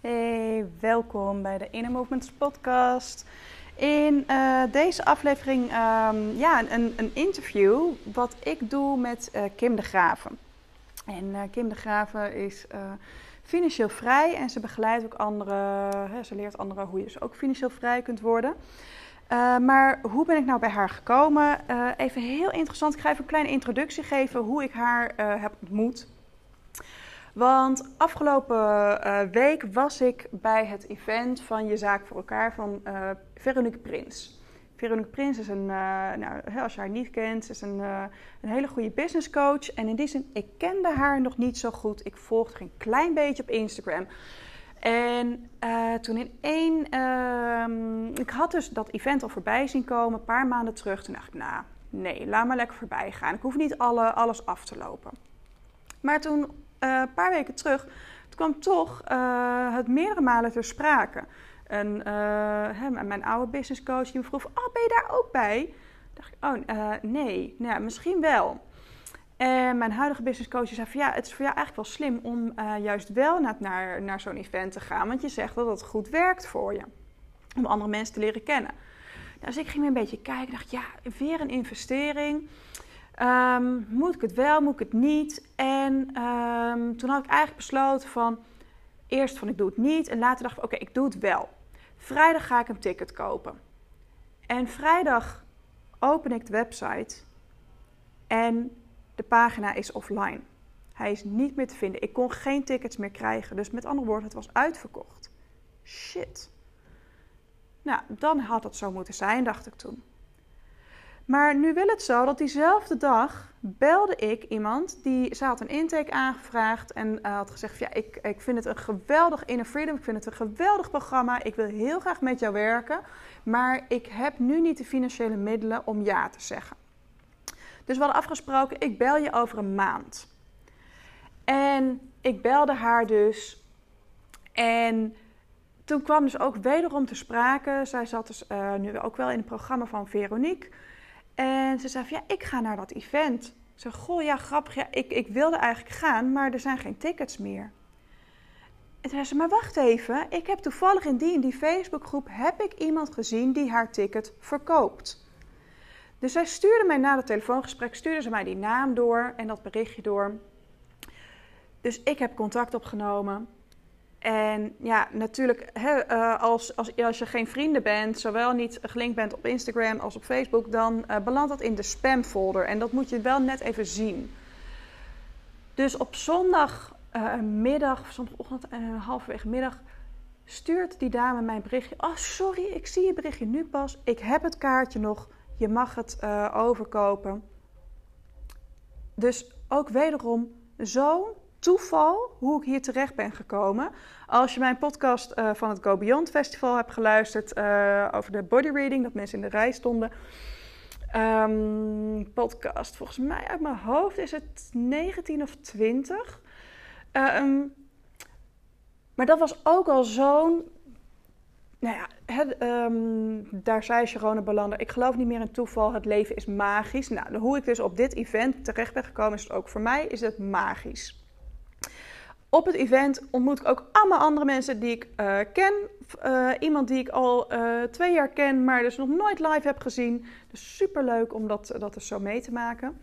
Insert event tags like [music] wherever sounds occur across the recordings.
Hey, welkom bij de Inner Movements podcast. In uh, deze aflevering um, ja, een, een, interview wat ik doe met uh, Kim de Graven. En uh, Kim de Graven is financieel vrij en ze begeleidt ook anderen, hè, ze leert anderen hoe je dus ook financieel vrij kunt worden. maar hoe ben ik nou bij haar gekomen? even heel interessant, ik ga even een kleine introductie geven hoe ik haar heb ontmoet. Want afgelopen uh, week was ik bij het event van Je Zaak voor Elkaar van uh, Veronique Prins. Veronique Prins is een, uh, nou, als je haar niet kent, is een, een hele goede business coach. En in die zin, ik kende haar nog niet zo goed. Ik volgde haar een klein beetje op Instagram. En toen in één, ehm, ik had dus dat event al voorbij zien komen, een paar maanden terug. Toen dacht ik, nou, nee, laat maar lekker voorbij gaan. Ik hoef niet alle, alles af te lopen. Maar toen uh, een paar weken terug, het kwam toch uh, het meerdere malen ter sprake. En uh, hè, mijn oude business coach die me vroeg: Oh, ben je daar ook bij? dacht ik: Oh, nee, nou, misschien wel. En mijn huidige business coach zei van ja, het is voor jou eigenlijk wel slim om juist wel naar, naar, naar zo'n event te gaan. Want je zegt dat het goed werkt voor je. Om andere mensen te leren kennen. Nou, dus ik ging een beetje kijken. dacht ja, weer een investering. Um, moet ik het wel, moet ik het niet? En um, toen had ik eigenlijk besloten van... Eerst van ik doe het niet en later dacht ik oké, ik doe het wel. Vrijdag ga ik een ticket kopen. En vrijdag open ik de website en de pagina is offline. Hij is niet meer te vinden. Ik kon geen tickets meer krijgen. Dus met andere woorden, het was uitverkocht. Shit. Nou, dan had het zo moeten zijn, dacht ik toen. Maar nu wil het zo dat diezelfde dag belde ik iemand die ze had een intake aangevraagd en uh, had gezegd: ja, ik, ik vind het een geweldig Inner Freedom, ik vind het een geweldig programma, ik wil heel graag met jou werken, maar ik heb nu niet de financiële middelen om ja te zeggen. Dus we hadden afgesproken: ik bel je over een maand. En ik belde haar dus en toen kwam dus ook wederom te sprake. Zij zat dus uh, nu ook wel in het programma van Veronique. En ze zei ja, ik ga naar dat event. Ik zei, goh, ja, grappig. Ja, ik, ik wilde eigenlijk gaan, maar er zijn geen tickets meer. En zei ze, maar wacht even. Ik heb toevallig in die in die Facebookgroep heb ik iemand gezien die haar ticket verkoopt. Dus zij stuurde mij na het telefoongesprek, stuurde ze mij die naam door en dat berichtje door. Dus ik heb contact opgenomen. En ja, natuurlijk, uh, als, als, als je geen vrienden bent, zowel niet gelinkt bent op Instagram als op Facebook, dan uh, belandt dat in de spamfolder. En dat moet je wel net even zien. Dus op zondagmiddag, uh, zondagochtend, halverwege middag, stuurt die dame mijn berichtje. Oh, sorry, ik zie je berichtje nu pas. Ik heb het kaartje nog. Je mag het overkopen. Dus ook wederom zo toeval hoe ik hier terecht ben gekomen. Als je mijn podcast uh, van het Go Beyond Festival hebt geluisterd uh, over de body reading, dat mensen in de rij stonden. Um, podcast, volgens mij uit mijn hoofd is het 19 of 20. Uh, eh, um, maar dat was ook al zo'n. Nou ja, het, um, daar zei Sharone Balander: Ik geloof niet meer in toeval, het leven is magisch. Nou, hoe ik dus op dit event terecht ben gekomen, is ook voor mij is het magisch. Op het event ontmoet ik ook allemaal andere mensen die ik uh, ken. Uh, iemand die ik al uh, twee jaar ken, maar dus nog nooit live heb gezien. Dus super leuk om dat, dat dus zo mee te maken.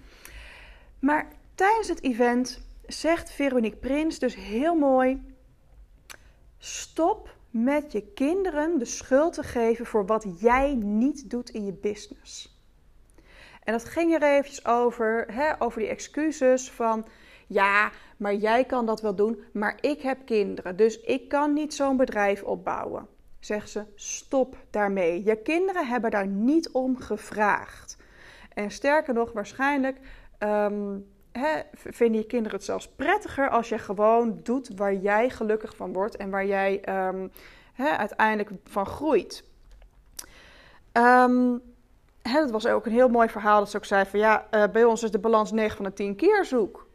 Maar tijdens het event zegt Veronique Prins dus heel mooi: stop met je kinderen de schuld te geven voor wat jij niet doet in je business. En dat ging er eventjes over, hè, over die excuses van ja, maar jij kan dat wel doen, maar ik heb kinderen, dus ik kan niet zo'n bedrijf opbouwen. Zegt ze, stop daarmee. Je kinderen hebben daar niet om gevraagd. En sterker nog, waarschijnlijk um, vinden je kinderen het zelfs prettiger als je gewoon doet waar jij gelukkig van wordt en waar jij um, uiteindelijk van groeit. Um, dat was ook een heel mooi verhaal dat ze ook zei van ja, uh, bij ons is de balans 9 van de 10 keer zoek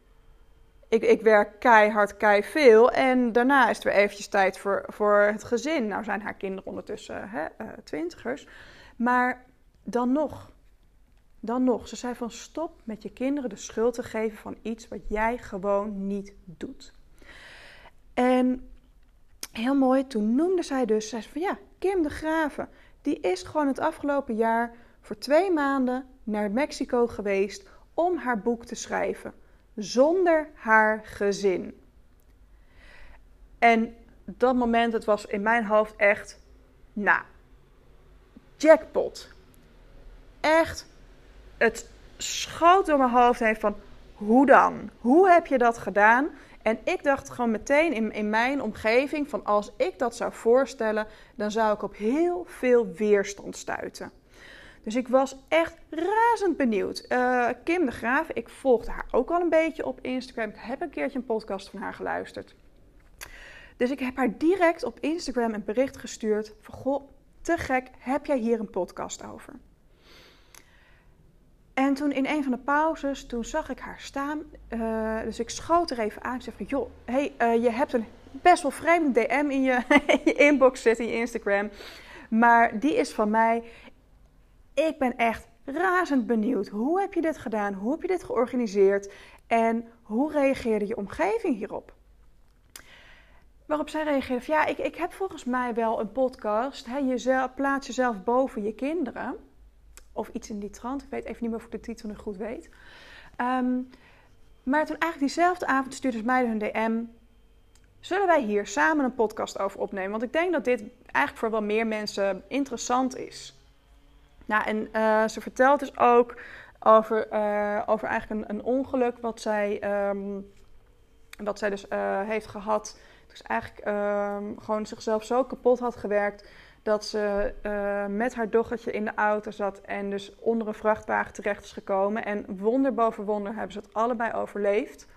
ik, ik werk keihard, kei veel. En daarna is er weer eventjes tijd voor, voor het gezin. Nou zijn haar kinderen ondertussen hè, uh, twintigers. Maar dan nog, dan nog. Ze zei van stop met je kinderen de schuld te geven van iets wat jij gewoon niet doet. En heel mooi, toen noemde zij dus, zei ze van ja, Kim de Graven, die is gewoon het afgelopen jaar voor twee maanden naar Mexico geweest om haar boek te schrijven. Zonder haar gezin. En dat moment, het was in mijn hoofd echt, nou, jackpot. Echt, het schoot door mijn hoofd heen van, hoe dan? Hoe heb je dat gedaan? En ik dacht gewoon meteen in, in mijn omgeving van als ik dat zou voorstellen, dan zou ik op heel veel weerstand stuiten. Dus ik was echt razend benieuwd. Uh, Kim de Graaf, ik volgde haar ook al een beetje op Instagram. Ik heb een keertje een podcast van haar geluisterd. Dus ik heb haar direct op Instagram een bericht gestuurd van goh, te gek, heb jij hier een podcast over? En toen in een van de pauzes, toen zag ik haar staan. Uh, dus ik schoot er even aan. Ik zei van, joh, hey, uh, je hebt een best wel vreemde DM in je, [laughs] in je inbox zitten, in je Instagram. Maar die is van mij. Ik ben echt razend benieuwd. Hoe heb je dit gedaan? Hoe heb je dit georganiseerd? En hoe reageerde je omgeving hierop? Waarop zij reageerde ja, ik, ik heb volgens mij wel een podcast. Hè, je plaats jezelf boven je kinderen. Of iets in die trant. Ik weet even niet meer of ik de titel nog goed weet. Um, maar toen eigenlijk diezelfde avond stuurde ze mij een DM. Zullen wij hier samen een podcast over opnemen? Want ik denk dat dit eigenlijk voor wel meer mensen interessant is. Nou, en uh, ze vertelt dus ook over, uh, over eigenlijk een, een, ongeluk wat zij, um, wat zij dus uh, heeft gehad. Dus eigenlijk um, gewoon zichzelf zo kapot had gewerkt dat ze met haar dochtertje in de auto zat en dus onder een vrachtwagen terecht is gekomen. En wonder boven wonder hebben ze het allebei overleefd.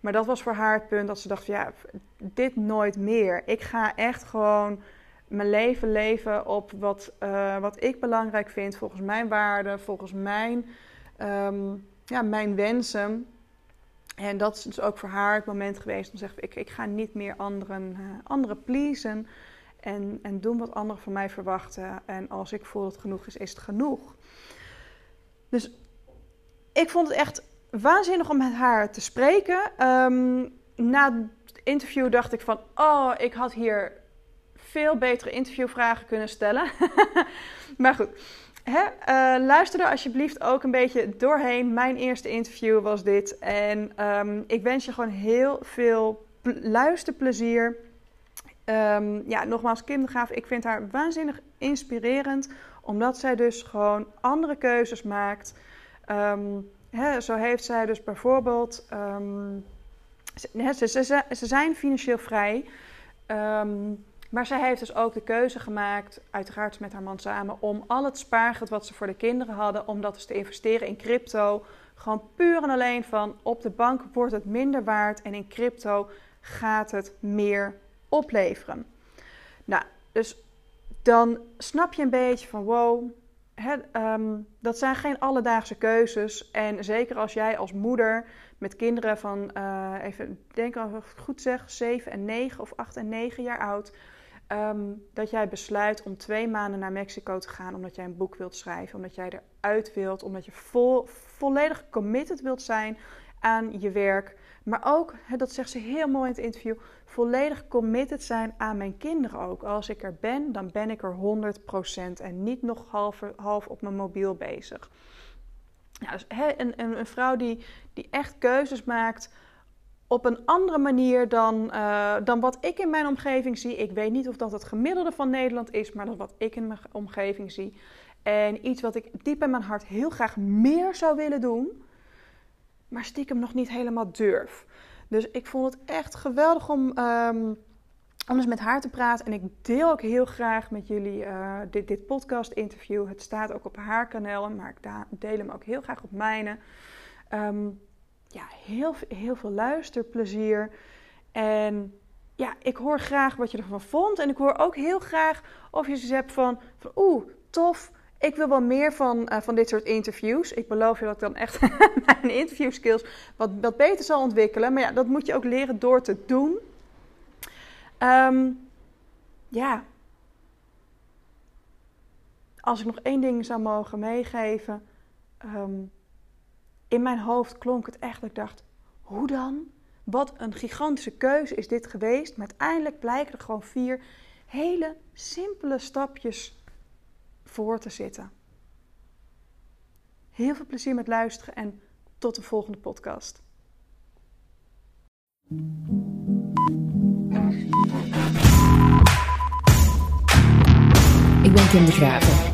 Maar dat was voor haar het punt dat ze dacht: ja, dit nooit meer. Ik ga echt gewoon mijn leven leven op wat, uh, wat ik belangrijk vind, volgens mijn waarden, volgens mijn, um, ja, mijn wensen. En dat is dus ook voor haar het moment geweest om te zeggen: ik, ik ga niet meer anderen, uh, anderen pleasen. En, en doen wat anderen van mij verwachten. En als ik voel dat het genoeg is, is het genoeg. Dus ik vond het echt waanzinnig om met haar te spreken. Um, na het interview dacht ik van, oh, ik had hier veel betere interviewvragen kunnen stellen. [laughs] maar goed, Hè? Uh, luister er alsjeblieft ook een beetje doorheen. Mijn eerste interview was dit. En um, ik wens je gewoon heel veel luisterplezier. Um, ja, nogmaals, Kim de Graaf, ik vind haar waanzinnig inspirerend. Omdat zij dus gewoon andere keuzes maakt. Um, hè, zo heeft zij dus bijvoorbeeld... Ze, ze, ze, ze, zijn financieel vrij. Maar zij heeft dus ook de keuze gemaakt, uiteraard met haar man samen... om al het spaargeld wat ze voor de kinderen hadden... om dat dus te investeren in crypto. Gewoon puur en alleen van op de bank wordt het minder waard... en in crypto gaat het meer opleveren. Nou, dus dan snap je een beetje van wow, hè, um, dat zijn geen alledaagse keuzes. En zeker als jij als moeder met kinderen van, uh, even denk als ik goed zeg, 7 en 9 of 8 en 9 jaar oud. Um, dat jij besluit om twee maanden naar Mexico te gaan omdat jij een boek wilt schrijven, omdat jij eruit wilt, omdat je vol, volledig committed wilt zijn aan je werk. Maar ook, dat zegt ze heel mooi in het interview, volledig committed zijn aan mijn kinderen ook. Als ik er ben, dan ben ik er 100% en niet nog half, half op mijn mobiel bezig. Ja, dus een, een, een, vrouw die, die echt keuzes maakt op een andere manier dan, uh, dan wat ik in mijn omgeving zie. Ik weet niet of dat het gemiddelde van Nederland is, maar dat wat ik in mijn omgeving zie. En iets wat ik diep in mijn hart heel graag meer zou willen doen maar stiekem nog niet helemaal durf. Dus ik vond het echt geweldig om, um, om eens met haar te praten. En ik deel ook heel graag met jullie uh, dit, dit podcast-interview. Het staat ook op haar kanaal, maar ik deel hem ook heel graag op mijne. Um, ja, heel, heel veel luisterplezier. En ja, ik hoor graag wat je ervan vond. En ik hoor ook heel graag of je ze hebt van, oeh, tof ik wil wel meer van, uh, van dit soort interviews. Ik beloof je dat ik dan echt [laughs] mijn interview skills wat, wat beter zal ontwikkelen. Maar ja, dat moet je ook leren door te doen. Um, ja. Als ik nog één ding zou mogen meegeven. Um, in mijn hoofd klonk het echt ik dacht: hoe dan? wat een gigantische keuze is dit geweest. Maar uiteindelijk blijken er gewoon vier hele simpele stapjes voor te zitten. Heel veel plezier met luisteren en tot de volgende podcast. Ik ben Kim de Graven,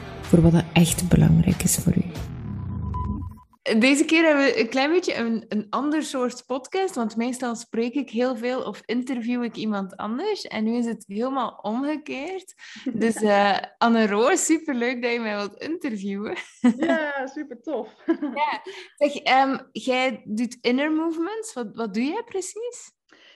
voor wat echt belangrijk is voor u. Deze keer hebben we een klein beetje een, een ander soort podcast, want meestal spreek ik heel veel of interview ik iemand anders. En nu is het helemaal omgekeerd. Dus uh, [laughs] Anne Roos, superleuk dat je mij wilt interviewen. [laughs] Ja, super tof. Ja. Zeg, um, jij doet inner movements. Wat, wat doe jij precies?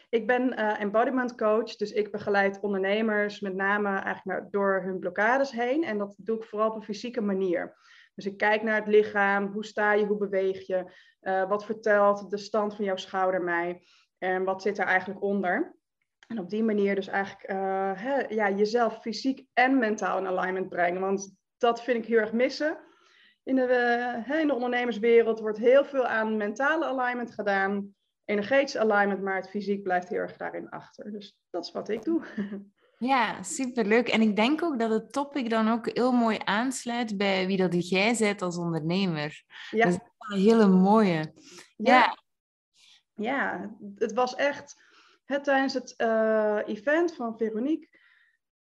Ik ben uh, embodiment coach, dus ik begeleid ondernemers met name eigenlijk door hun blokkades heen. En dat doe ik vooral op een fysieke manier. Dus ik kijk naar het lichaam, hoe sta je, hoe beweeg je, uh, wat vertelt de stand van jouw schouder mij en wat zit er eigenlijk onder. En op die manier dus eigenlijk hè, ja, jezelf fysiek en mentaal in alignment brengen. Want dat vind ik heel erg missen. In de, in de ondernemerswereld wordt heel veel aan mentale alignment gedaan, energetisch alignment, maar het fysiek blijft heel erg daarin achter. Dus dat is wat ik doe. [laughs] Ja, superleuk. En ik denk ook dat het topic dan ook heel mooi aansluit bij wie dat jij bent als ondernemer. Ja. Dat is een hele mooie. Ja. Ja, het was echt het, tijdens het uh, event van Veronique.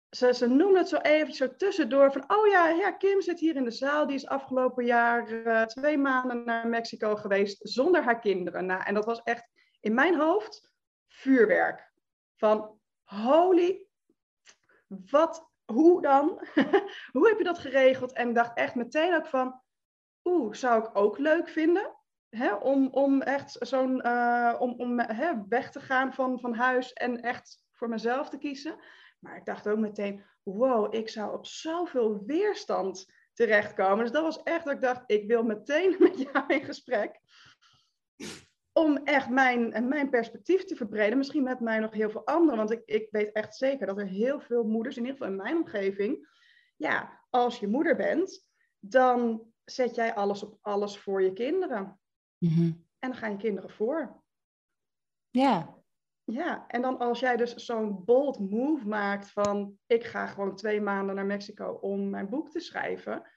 Ze, ze noemde het zo even zo tussendoor van, oh ja, ja, Kim zit hier in de zaal. Die is afgelopen jaar uh, twee maanden naar Mexico geweest zonder haar kinderen. Nou, en dat was echt in mijn hoofd vuurwerk. Van holy wat, hoe dan? [laughs] hoe heb je dat geregeld? En dacht echt meteen ook van, oeh, zou ik ook leuk vinden? Om, om echt zo'n, uh, om, om weg te gaan van, van huis en echt voor mezelf te kiezen. Maar ik dacht ook meteen, wow, ik zou op zoveel weerstand terechtkomen. Dus dat was echt dat ik dacht, ik wil meteen [laughs] met jou in gesprek om echt mijn, mijn perspectief te verbreden. Misschien met mij nog heel veel anderen. Want ik, ik weet echt zeker dat er heel veel moeders, in ieder geval in mijn omgeving, ja, als je moeder bent, dan zet jij alles op alles voor je kinderen. Mhm. En dan gaan je kinderen voor. Ja. Ja, en dan als jij dus zo'n bold move maakt van ik ga gewoon twee maanden naar Mexico om mijn boek te schrijven.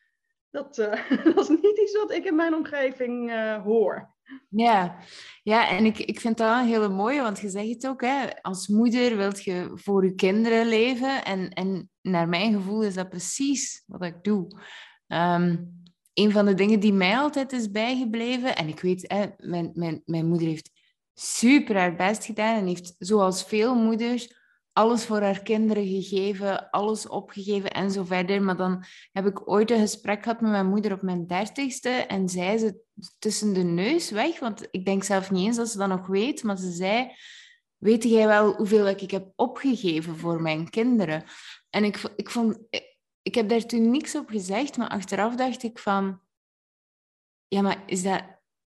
Dat, uh, [laughs] dat is niet iets wat ik in mijn omgeving uh, hoor. Ja, ja en ik, ik vind dat een hele mooie, want je zegt het ook, hè, als moeder wilt je voor je kinderen leven. En, en naar mijn gevoel is dat precies wat ik doe. Um, een van de dingen die mij altijd is bijgebleven, en ik weet, hè, mijn, mijn, mijn moeder heeft super haar best gedaan en heeft, zoals veel moeders, alles voor haar kinderen gegeven, alles opgegeven en zo verder. Maar dan heb ik ooit een gesprek gehad met mijn moeder op mijn dertigste en zei ze tussen de neus weg, want ik denk zelf niet eens dat ze dat nog weet, maar ze zei, weet jij wel hoeveel ik heb opgegeven voor mijn kinderen? En ik, ik vond, ik heb daar toen niks op gezegd, maar achteraf dacht ik van, ja, maar is dat,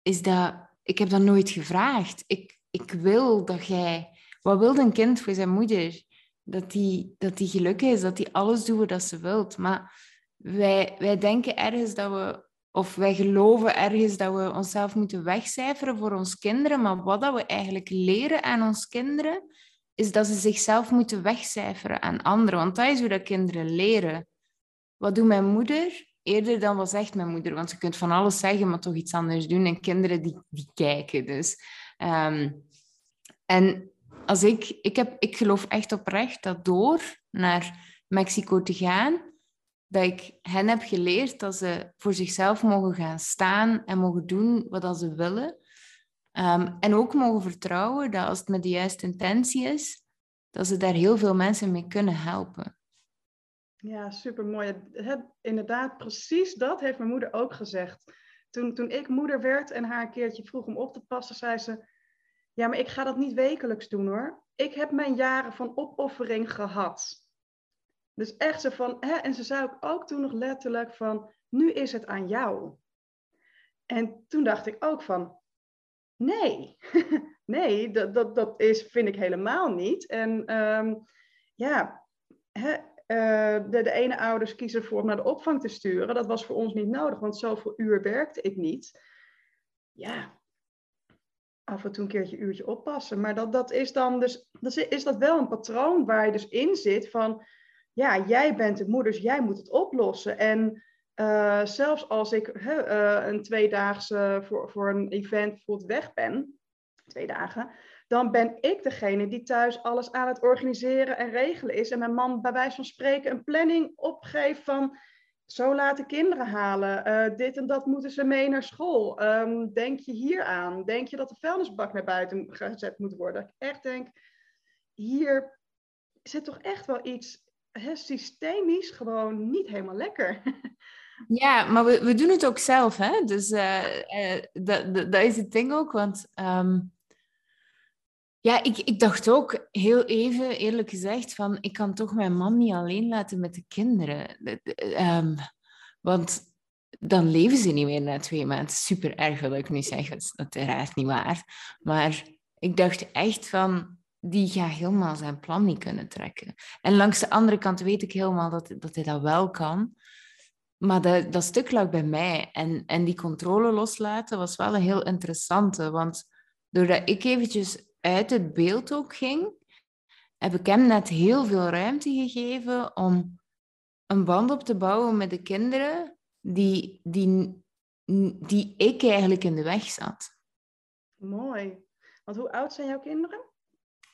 is dat, ik heb dat nooit gevraagd. Ik, ik wil dat jij wat wil een kind voor zijn moeder? Dat die, dat die gelukkig is, dat die alles doet wat ze wilt. Maar wij, wij denken ergens dat we, of wij geloven ergens dat we onszelf moeten wegcijferen voor ons kinderen. Maar wat dat we eigenlijk leren aan ons kinderen, is dat ze zichzelf moeten wegcijferen aan anderen. Want dat is hoe dat kinderen leren. Wat doet mijn moeder? Eerder dan wat zegt mijn moeder. Want je kunt van alles zeggen, maar toch iets anders doen. En kinderen die, die kijken. Dus, um, en als ik, ik, heb, ik geloof echt oprecht dat door naar Mexico te gaan, dat ik hen heb geleerd dat ze voor zichzelf mogen gaan staan en mogen doen wat ze willen. Um, en ook mogen vertrouwen dat als het met de juiste intentie is, dat ze daar heel veel mensen mee kunnen helpen. Ja, supermooi. Inderdaad, precies dat heeft mijn moeder ook gezegd. Toen, toen ik moeder werd en haar een keertje vroeg om op te passen, zei ze: Ja, maar ik ga dat niet wekelijks doen hoor. Ik heb mijn jaren van opoffering gehad. Dus echt zo van, hè, en ze zei ook, ook toen nog letterlijk van, nu is het aan jou. En toen dacht ik ook van, nee, [laughs] nee, dat, dat, dat is, vind ik helemaal niet. En ehm, ja, hè, uh, de, de ene ouders kiezen ervoor om naar de opvang te sturen. Dat was voor ons niet nodig, want zoveel uur werkte ik niet. Ja, af en toe een keertje een uurtje oppassen. Maar dat, dat is dan dus, dat is, is dat wel een patroon waar je dus in zit van, ja, jij bent de moeder, dus jij moet het oplossen. En uh, zelfs als ik uh, een tweedaagse voor, voor een event bijvoorbeeld weg ben, twee dagen, dan ben ik degene die thuis alles aan het organiseren en regelen is. En mijn man bij wijze van spreken een planning opgeeft van zo laten kinderen halen. Uh, dit en dat moeten ze mee naar school. Um, denk je hier aan? Denk je dat de vuilnisbak naar buiten gezet moet worden? Ik echt denk, hier zit toch echt wel iets hè, systemisch gewoon niet helemaal lekker. [laughs] Ja, maar we, we doen het ook zelf, hè? Dus uh, uh, dat, dat, is het ding ook, want um, ja, ik, ik dacht ook heel even, eerlijk gezegd, van ik kan toch mijn man niet alleen laten met de kinderen. Um, want dan leven ze niet meer na twee maanden. Super erg wil ik nu zeggen, dat is uiteraard niet waar. Maar ik dacht echt van, die gaat helemaal zijn plan niet kunnen trekken. En langs de andere kant weet ik helemaal dat, dat hij dat wel kan. Maar dat, dat stuk lag bij mij. En, en die controle loslaten was wel een heel interessante. Want doordat ik eventjes uit het beeld ook ging, heb ik hem net heel veel ruimte gegeven om een band op te bouwen met de kinderen die, die, die ik eigenlijk in de weg zat. Mooi. Want hoe oud zijn jouw kinderen?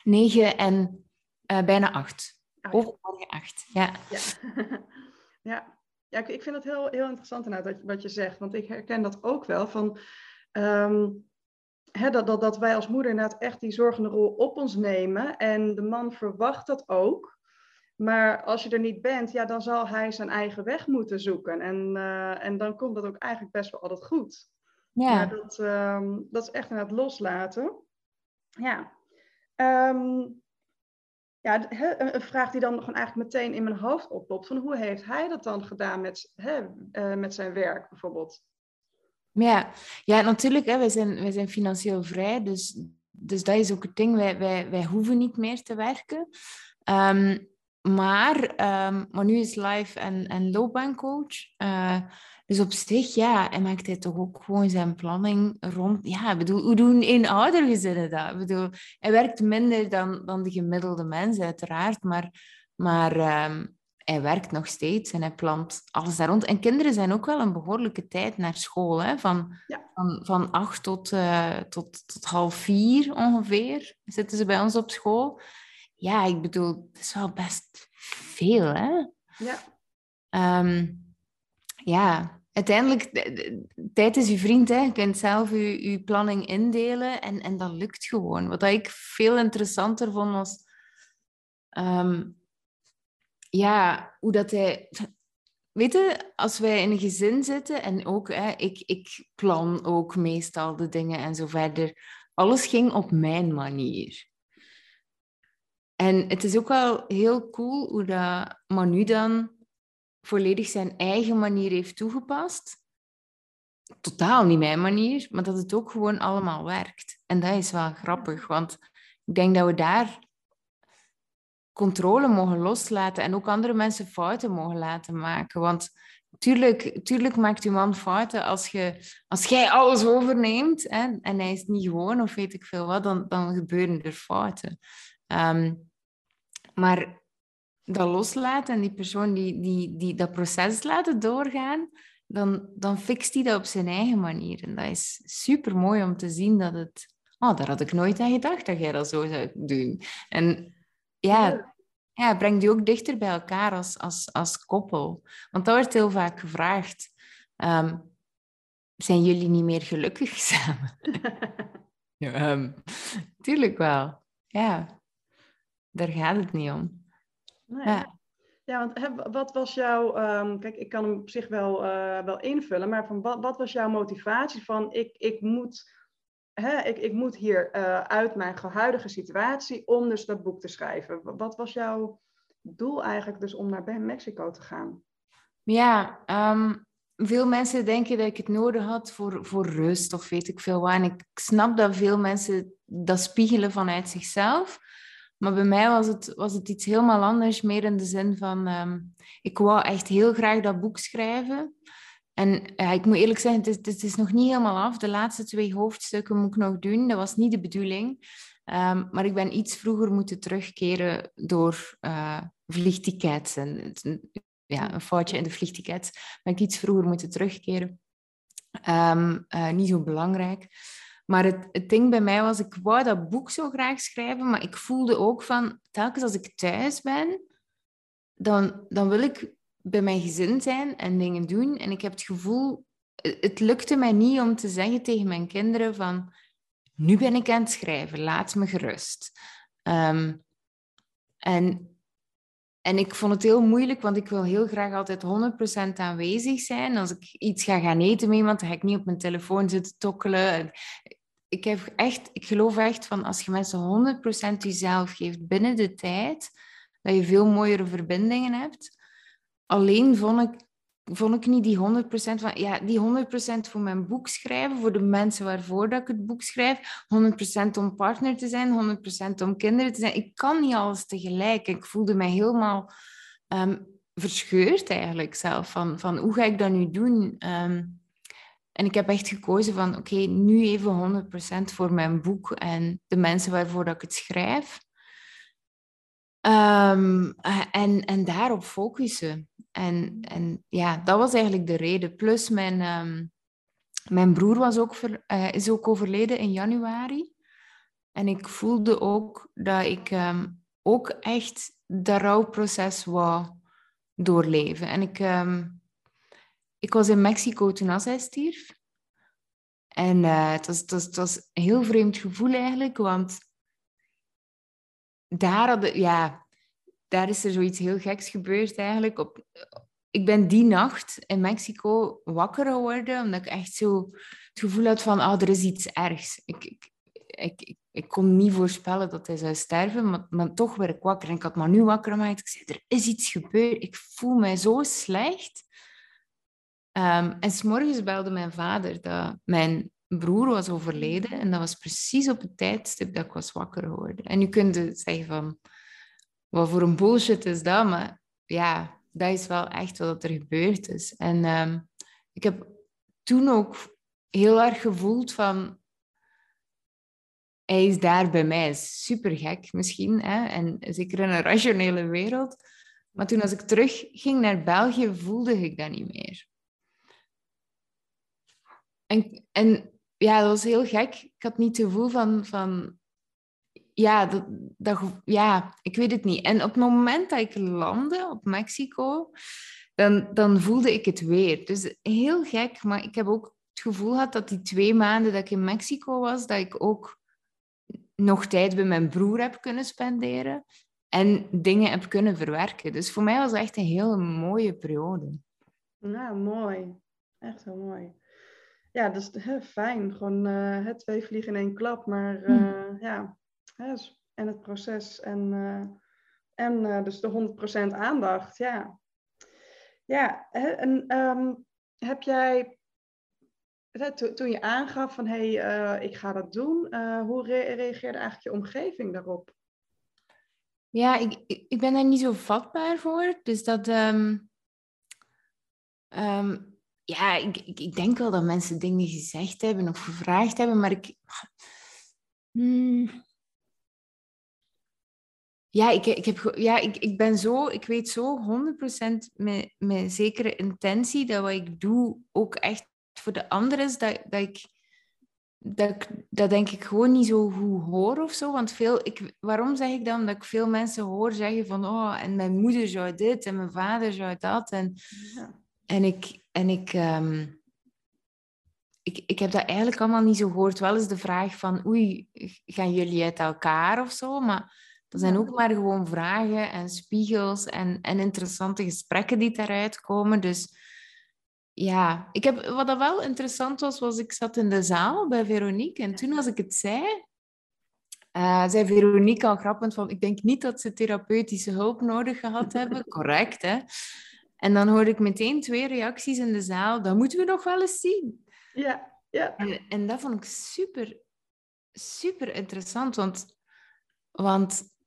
Negen en uh, bijna acht. Oh, Overmorgen acht, ja. Ja, [laughs] ja. ja ik, vind het heel, heel interessant inderdaad wat je zegt. Want ik herken dat ook wel van... Um, dat, dat, dat wij als moeder inderdaad echt die zorgende rol op ons nemen. En de man verwacht dat ook. Maar als je er niet bent, ja, dan zal hij zijn eigen weg moeten zoeken. En, uh, en dan komt dat ook eigenlijk best wel altijd goed. Ja. Maar dat, um, dat is echt inderdaad loslaten. Ja. Um, ja, een vraag die dan gewoon eigenlijk meteen in mijn hoofd oppopt. Van hoe heeft hij dat dan gedaan met, uh, met zijn werk bijvoorbeeld? Ja, ja natuurlijk. Hè, wij, zijn, wij zijn financieel vrij, dus, dus dat is ook het ding. Wij, wij, wij hoeven niet meer te werken. Um, maar, um, maar nu is live en, en loopbaancoach. Uh, dus op zich, ja, en maakt hij toch ook gewoon zijn planning rond. Ja, bedoel, hoe doen in oudergezinnen dat? Ik bedoel, hij werkt minder dan, dan de gemiddelde mens, uiteraard. Maar, maar um, hij werkt nog steeds en hij plant alles daar rond. En kinderen zijn ook wel een behoorlijke tijd naar school. Hè? Van, ja. van, van acht tot, uh, tot, tot half vier ongeveer zitten ze bij ons op school. Ja, ik bedoel, dat is wel best veel, hè? Ja. Um, ja, uiteindelijk, tijd is uw vriend. Hè? Je kunt zelf uw, uw planning indelen en, en dat lukt gewoon. Wat ik veel interessanter vond was... Um, ja, hoe dat hij... Weet je, als wij in een gezin zitten en ook, hè, ik, ik plan ook meestal de dingen en zo verder. Alles ging op mijn manier. En het is ook wel heel cool hoe dat Manu dan volledig zijn eigen manier heeft toegepast. Totaal niet mijn manier, maar dat het ook gewoon allemaal werkt. En dat is wel grappig, want ik denk dat we daar controle mogen loslaten en ook andere mensen fouten mogen laten maken. Want tuurlijk, tuurlijk maakt uw man fouten als, je, als jij alles overneemt hè, en hij is niet gewoon of weet ik veel wat, dan, dan gebeuren er fouten. Um, maar dat loslaten en die persoon die, die, die dat proces laten doorgaan, dan, dan fixt hij dat op zijn eigen manier. En dat is super mooi om te zien dat het. Oh, daar had ik nooit aan gedacht dat jij dat zo zou doen. En ja, ja brengt die ook dichter bij elkaar als, als, als koppel. Want dat wordt heel vaak gevraagd. Um, zijn jullie niet meer gelukkig [laughs] samen? [laughs] ja, um, tuurlijk wel. Ja, daar gaat het niet om. Nee. Ja. Ja, want hè, wat was jouw, um, kijk, ik kan hem op zich wel, uh, wel invullen, maar van wat, wat was jouw motivatie van ik, ik moet hè, ik, ik moet hier uh, uit mijn huidige situatie om dus dat boek te schrijven. Wat was jouw doel eigenlijk dus om naar Mexico te gaan? Ja, ehm, veel mensen denken dat ik het nodig had voor, voor rust of weet ik veel wat. En ik snap dat veel mensen dat spiegelen vanuit zichzelf. Maar bij mij was het, was het iets helemaal anders, meer in de zin van, um, ik wou echt heel graag dat boek schrijven. En ja, ik moet eerlijk zeggen, het is, het is nog niet helemaal af. De laatste twee hoofdstukken moet ik nog doen. Dat was niet de bedoeling. Um, maar ik ben iets vroeger moeten terugkeren door uh, vliegtickets. En ja, een foutje in de vliegtickets. Ben ik iets vroeger moeten terugkeren. Um, uh, niet zo belangrijk. Maar het, het ding bij mij was, ik wou dat boek zo graag schrijven, maar ik voelde ook van, telkens als ik thuis ben, dan, dan wil ik bij mijn gezin zijn en dingen doen. En ik heb het gevoel, het lukte mij niet om te zeggen tegen mijn kinderen van, nu ben ik aan het schrijven, laat me gerust. Um, en, en ik vond het heel moeilijk, want ik wil heel graag altijd 100% aanwezig zijn. Als ik iets ga gaan eten met iemand, dan ga ik niet op mijn telefoon zitten tokkelen ik, heb echt, ik geloof echt van als je mensen 100% jezelf geeft binnen de tijd, dat je veel mooiere verbindingen hebt. Alleen vond ik, vond ik niet die 100% van, ja, die 100% voor mijn boek schrijven, voor de mensen waarvoor dat ik het boek schrijf, 100% om partner te zijn, 100% om kinderen te zijn. Ik kan niet alles tegelijk. Ik voelde mij helemaal um, verscheurd eigenlijk zelf, van, van hoe ga ik dat nu doen? Um, en ik heb echt gekozen van, oké, nu even 100% voor mijn boek en de mensen waarvoor dat ik het schrijf. Um, en, en daarop focussen. En, en ja, dat was eigenlijk de reden. Plus mijn, um, mijn broer was ook uh, is ook overleden in januari. En ik voelde ook dat ik um, ook echt dat rouwproces wou doorleven. En ik, ik was in Mexico toen als hij stierf. En uh, het, was, het, was, het was een heel vreemd gevoel eigenlijk, want daar, hadden, ja, daar is er zoiets heel geks gebeurd eigenlijk. Op, ik ben die nacht in Mexico wakker geworden, omdat ik echt zo het gevoel had van, ah, er is iets ergs. Ik, ik, ik, ik, kon niet voorspellen dat hij zou sterven, maar, maar toch werd ik wakker. En ik had maar nu wakker gemaakt. Ik zei, er is iets gebeurd. Ik voel mij zo slecht. Um, en s'morgens belde mijn vader dat mijn broer was overleden. En dat was precies op het tijdstip dat ik was wakker geworden. En nu kunt je zeggen van, wat voor een bullshit is dat? Maar ja, dat is wel echt wat er gebeurd is. En um, ik heb toen ook heel erg gevoeld van, hij is daar bij mij. Super gek misschien, hè? en zeker in een rationele wereld. Maar toen als ik terug ging naar België, voelde ik dat niet meer. En, en ja, dat was heel gek. Ik had niet het gevoel van, van ja, dat, dat, ja, ik weet het niet. En op het moment dat ik landde op Mexico, dan, dan voelde ik het weer. Dus heel gek, maar ik heb ook het gevoel gehad dat die twee maanden dat ik in Mexico was, dat ik ook nog tijd bij mijn broer heb kunnen spenderen en dingen heb kunnen verwerken. Dus voor mij was het echt een hele mooie periode. Nou, mooi. Echt heel mooi ja, dat is hè, fijn. Gewoon uh, twee vliegen in één klap. Maar uh, ja, en het proces en, uh, en dus de 100% aandacht. Ja, ja en um, heb jij, toen je aangaf van hé, hey, ik ga dat doen, hoe re reageerde eigenlijk je omgeving daarop? Ja, ik, ik ben daar niet zo vatbaar voor. Dus dat. Um, um, ja, ik, ik, denk wel dat mensen dingen gezegd hebben of gevraagd hebben, maar ik. Hmm. Ja, ik, ik, heb, ja ik, ik ben zo, ik weet zo 100% met, met zekere intentie dat wat ik doe ook echt voor de anderen is, dat, dat ik dat, ik, dat denk ik gewoon niet zo goed hoor of zo. Want veel, ik, waarom zeg ik dan dat ik veel mensen hoor zeggen van oh, en mijn moeder zou dit en mijn vader zou dat. En, ja. en ik, en ik, um, ik, ik heb dat eigenlijk allemaal niet zo gehoord. Wel eens de vraag van, oei, gaan jullie uit elkaar of zo? Maar dat zijn ook maar gewoon vragen en spiegels en, en interessante gesprekken die daaruit komen. Dus ja, ik heb, wat dat wel interessant was, was ik zat in de zaal bij Veronique en toen als ik het zei, uh, zei Veronique al grappend van, ik denk niet dat ze therapeutische hulp nodig gehad [laughs] hebben. Correct, hè? En dan hoorde ik meteen twee reacties in de zaal, dat moeten we nog wel eens zien. Ja, ja. En, en dat vond ik super, super interessant, want, want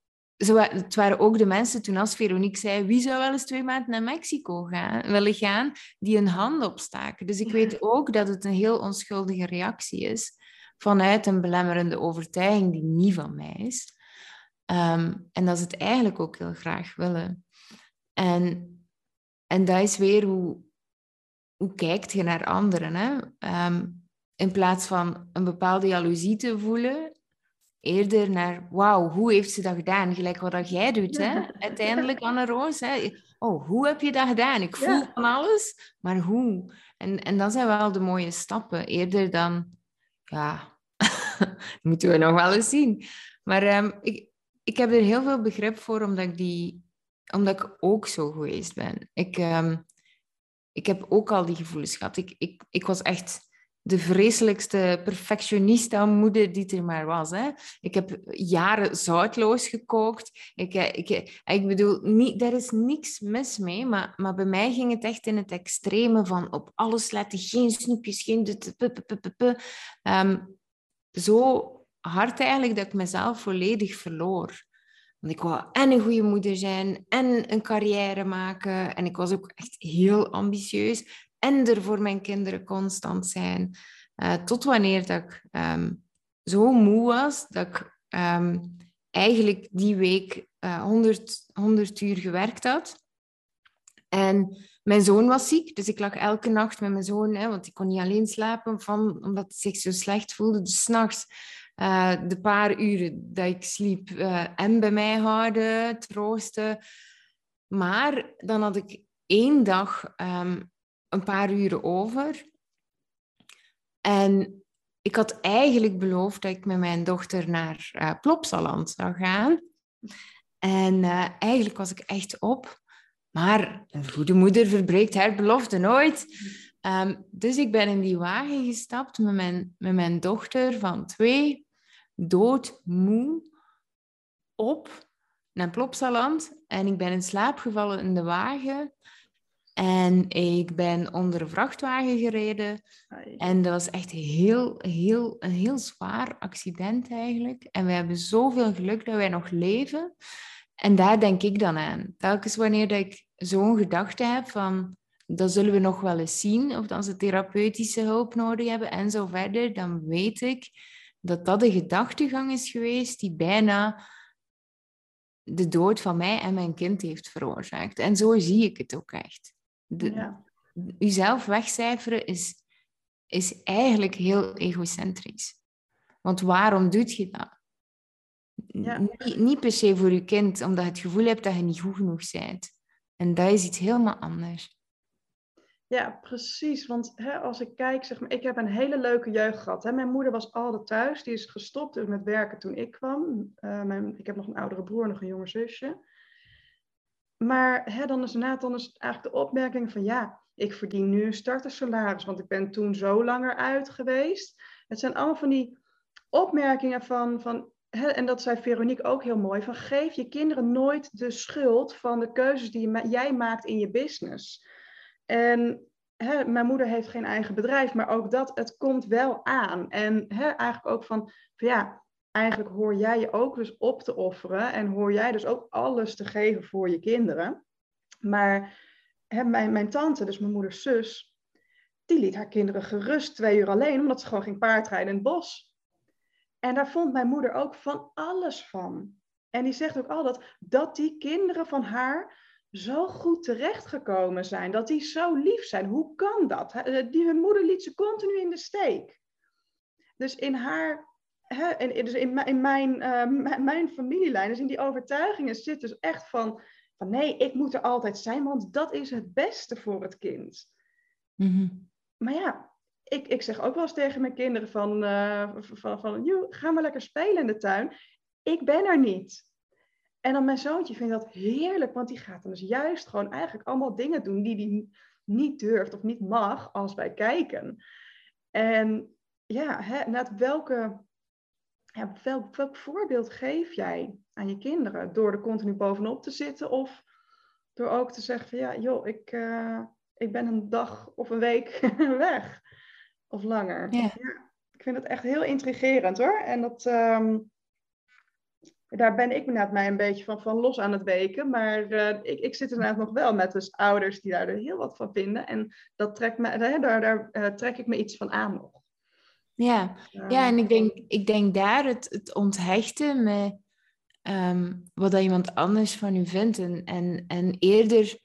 zo, het waren ook de mensen toen als Veronique zei, wie zou wel eens twee maanden naar Mexico gaan, willen gaan, die een hand opstaken. Dus ik weet ook dat het een heel onschuldige reactie is vanuit een belemmerende overtuiging die niet van mij is. Ehm, en dat ze het eigenlijk ook heel graag willen. En, en dat is weer hoe, hoe kijkt je naar anderen. Hè? Ehm, in plaats van een bepaalde jaloezie te voelen, eerder naar, wauw, hoe heeft ze dat gedaan? Gelijk wat dat jij doet, hè? [laughs] uiteindelijk, Anne-Roos. Oh, hoe heb je dat gedaan? Ik voel van alles, maar hoe? En, en dat zijn wel de mooie stappen, eerder dan, ja, [laughs] moeten we nog wel eens zien. Maar ehm, ik, ik heb er heel veel begrip voor, omdat ik, die, omdat ik ook zo geweest ben. Ik, ehm, ik heb ook al die gevoelens gehad. Ik, ik, ik was echt de vreselijkste perfectionista moeder die er maar was. Hè. Ik heb jaren zoutloos gekookt. Ik, eh, ik, eh, ik bedoel, niet, daar is niks mis mee, maar, maar bij mij ging het echt in het extreme van op alles letten, geen snoepjes, geen... Um, zo hard eigenlijk dat ik mezelf volledig verloor. Want ik wou en een goede moeder zijn en een carrière maken. En ik was ook echt heel ambitieus en er voor mijn kinderen constant zijn. Uh, tot wanneer dat ik um, zo moe was dat ik um, eigenlijk die week uh, 100, 100 uur gewerkt had. En mijn zoon was ziek, dus ik lag elke nacht met mijn zoon, hè, want ik kon niet alleen slapen van, omdat hij zich zo slecht voelde. Dus s'nachts uh, de paar uren dat ik sliep en bij mij houden, troosten. Maar dan had ik één dag um, een paar uren over. En ik had eigenlijk beloofd dat ik met mijn dochter naar uh, Plopsaland zou gaan. En uh, eigenlijk was ik echt op. Maar een goede moeder verbreekt haar belofte nooit. Um, dus ik ben in die wagen gestapt met mijn, met mijn dochter van twee, doodmoe, op naar Plopsaland. En ik ben in slaap gevallen in de wagen. En ik ben onder een vrachtwagen gereden. En dat was echt heel, heel, een heel zwaar accident eigenlijk. En we hebben zoveel geluk dat wij nog leven. En daar denk ik dan aan. Telkens wanneer dat ik zo'n gedachte heb van... Dat zullen we nog wel eens zien, of dat ze therapeutische hulp nodig hebben en zo verder. Dan weet ik dat dat een gedachtegang is geweest die bijna de dood van mij en mijn kind heeft veroorzaakt. En zo zie ik het ook echt de, Jezelf wegcijferen is, is eigenlijk heel egocentrisch. Want waarom doe je dat? Ja. Niet, niet, per se voor je kind, omdat je het gevoel hebt dat je niet goed genoeg bent. En dat is iets helemaal anders. Ja, precies. Want hè, als ik kijk, zeg maar, ik heb een hele leuke jeugd gehad. Hè. Mijn moeder was altijd thuis. Die is gestopt met werken toen ik kwam. Uh, mijn, ik heb nog een oudere broer, nog een jonger zusje. Maar hè, dan is inderdaad dan is eigenlijk de opmerking van ja, ik verdien nu een startersalaris, want ik ben toen zo langer uit geweest. Het zijn allemaal van die opmerkingen van, van hè, en dat zei Veronique ook heel mooi, van geef je kinderen nooit de schuld van de keuzes die jij maakt in je business. En mijn moeder heeft geen eigen bedrijf, maar ook dat, het komt wel aan. En eigenlijk ook van, van ja, eigenlijk hoor jij je ook dus op te offeren en hoor jij dus ook alles te geven voor je kinderen. Maar hè, mijn, mijn tante, dus mijn moeders zus, die liet haar kinderen gerust twee uur alleen, omdat ze gewoon ging paardrijden in het bos. En daar vond mijn moeder ook van alles van. En die zegt ook altijd dat die kinderen van haar zo goed terechtgekomen zijn, dat die zo lief zijn. Hoe kan dat? Die, hun moeder liet ze continu in de steek. Dus in haar hè, en, dus in, in mijn, uh, mijn familielijn, dus in die overtuigingen zit dus echt van, van nee, ik moet er altijd zijn, want dat is het beste voor het kind. Mm Maar ja, ik, ik zeg ook wel eens tegen mijn kinderen van, uh, van, van joh, ga maar lekker spelen in de tuin. Ik ben er niet. En dan mijn zoontje vindt dat heerlijk, want die gaat dan dus juist gewoon eigenlijk allemaal dingen doen die die niet durft of niet mag als wij kijken. En ja, hè, welke, ja, welk, welk voorbeeld geef jij aan je kinderen? Door er continu bovenop te zitten of door ook te zeggen van ja, joh, ik, eh, ik ben een dag of een week [laughs] weg of langer. Ja. ik vind het echt heel intrigerend hoor. En dat, ehm, daar ben ik inderdaad mij een beetje van, van los aan het weken. Maar uh, ik, ik zit inderdaad nog wel met dus ouders die daar heel wat van vinden. En dat trekt me, daar, daar, daar uh, trek ik me iets van aan nog. Ja, ja en ik denk, ik denk daar het, het onthechten met um, wat dat iemand anders van u vindt. En, en, en eerder,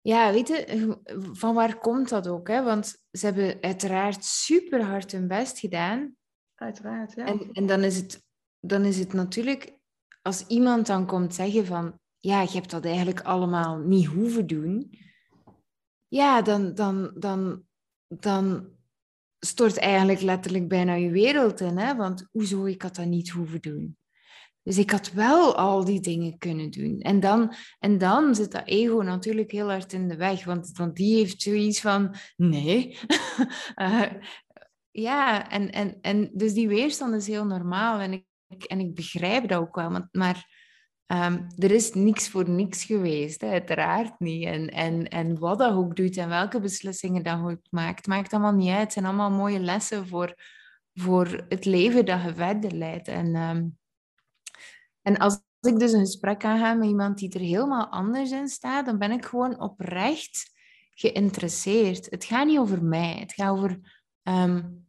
ja, weet je, van waar komt dat ook? Hè? Want ze hebben uiteraard super hard hun best gedaan. Uiteraard, ja. En, en dan, is het, dan is het natuurlijk, als iemand dan komt zeggen van, ja, je hebt dat eigenlijk allemaal niet hoeven doen. Ja, dan, dan, dan, dan stort eigenlijk letterlijk bijna je wereld in. Hè? Want hoezo, ik had dat niet hoeven doen. Dus ik had wel al die dingen kunnen doen. En dan, en dan zit dat ego natuurlijk heel hard in de weg, want, want die heeft zoiets van: nee. uh, [laughs] ja, en, en, en dus die weerstand is heel normaal en ik, en ik begrijp dat ook wel. Maar, maar um, er is niks voor niks geweest, hè? uiteraard niet. En, en, en wat dat ook doet en welke beslissingen dat ook maakt, maakt allemaal niet uit. Het zijn allemaal mooie lessen voor, voor het leven dat je verder leidt. En. Um, en als ik dus een gesprek aanga met iemand die er helemaal anders in staat, dan ben ik gewoon oprecht geïnteresseerd. Het gaat niet over mij. Het gaat over um,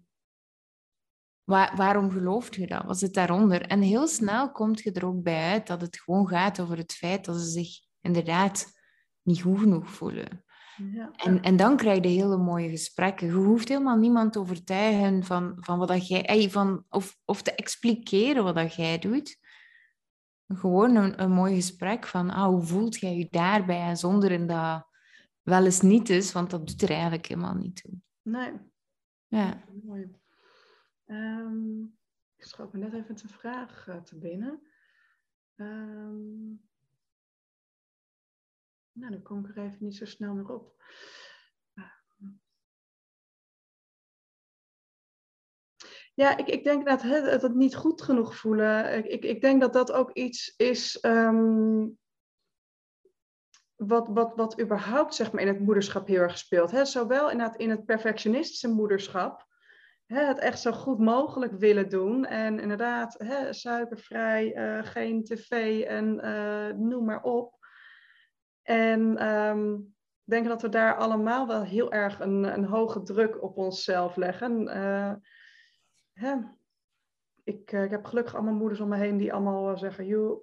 waarom gelooft je dat? Wat zit daaronder? En heel snel komt je er ook bij uit dat het gewoon gaat over het feit dat ze zich inderdaad niet goed genoeg voelen. Ja. En, en dan krijg je hele mooie gesprekken. Je hoeft helemaal niemand te overtuigen van, van wat dat jij, van, of, of te expliceren wat dat jij doet gewoon een, een mooi gesprek van ah, hoe voelt jij je daarbij en zonder in dat wel eens niet is, want dat doet er eigenlijk helemaal niet toe. Nee. Ja. Mooi. Um, ik schoot me net even een vraag uh, te binnen. Um, nou, dan kom ik er even niet zo snel meer op. Ja, ik, ik denk dat het, niet goed genoeg voelen. Ik, ik denk dat dat ook iets is wat, wat, wat überhaupt zeg maar, in het moederschap heel erg speelt. Zowel in in het perfectionistische moederschap, hè, het echt zo goed mogelijk willen doen. En inderdaad, hè, suikervrij, uh, geen tv en uh, noem maar op. En um, ik denk dat we daar allemaal wel heel erg een, een hoge druk op onszelf leggen. Uh, hè, ik, ik heb gelukkig allemaal moeders om me heen die allemaal zeggen, joh,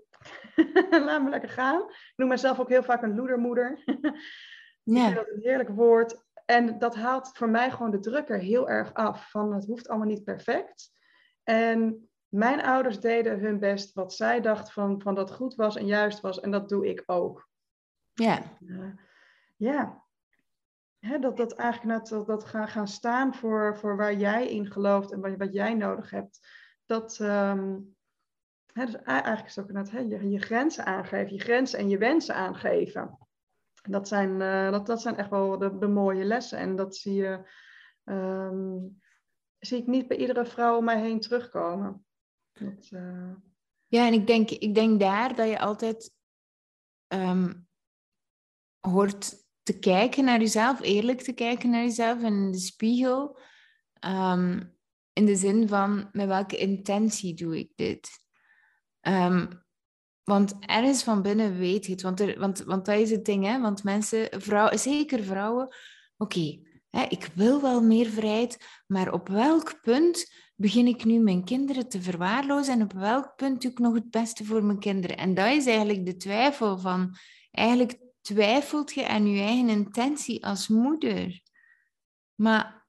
[laughs] laat me lekker gaan. Ik noem mezelf ook heel vaak een loedermoeder. [laughs] ja. Ik vind dat een heerlijk woord. En dat haalt voor mij gewoon de druk er heel erg af. Van het hoeft allemaal niet perfect. En mijn ouders deden hun best wat zij dachten van, van dat goed was en juist was. En dat doe ik ook. Ja. Uh, ja, hè, dat, dat eigenlijk net dat, dat gaan, gaan staan voor, voor waar jij in gelooft en wat, wat jij nodig hebt. Dat, um, hè, dus eigenlijk is het ook net hè, je, je grenzen aangeven, je grenzen en je wensen aangeven. Dat zijn, uh, dat, dat zijn echt wel de, de mooie lessen. En dat zie, je, um, zie ik niet bij iedere vrouw om mij heen terugkomen. Dat, uh... Ja, en ik denk, ik denk daar dat je altijd um, hoort te kijken naar jezelf, eerlijk te kijken naar jezelf en in de spiegel. Um, in de zin van, met welke intentie doe ik dit? Want ergens van binnen weet je het. Want, er, want, want dat is het ding, hè? Want mensen, vrouwen, zeker vrouwen, oké, okay, ik wil wel meer vrijheid, maar op welk punt begin ik nu mijn kinderen te verwaarlozen en op welk punt doe ik nog het beste voor mijn kinderen? En dat is eigenlijk de twijfel van, eigenlijk twijfelt je aan je eigen intentie als moeder. Maar,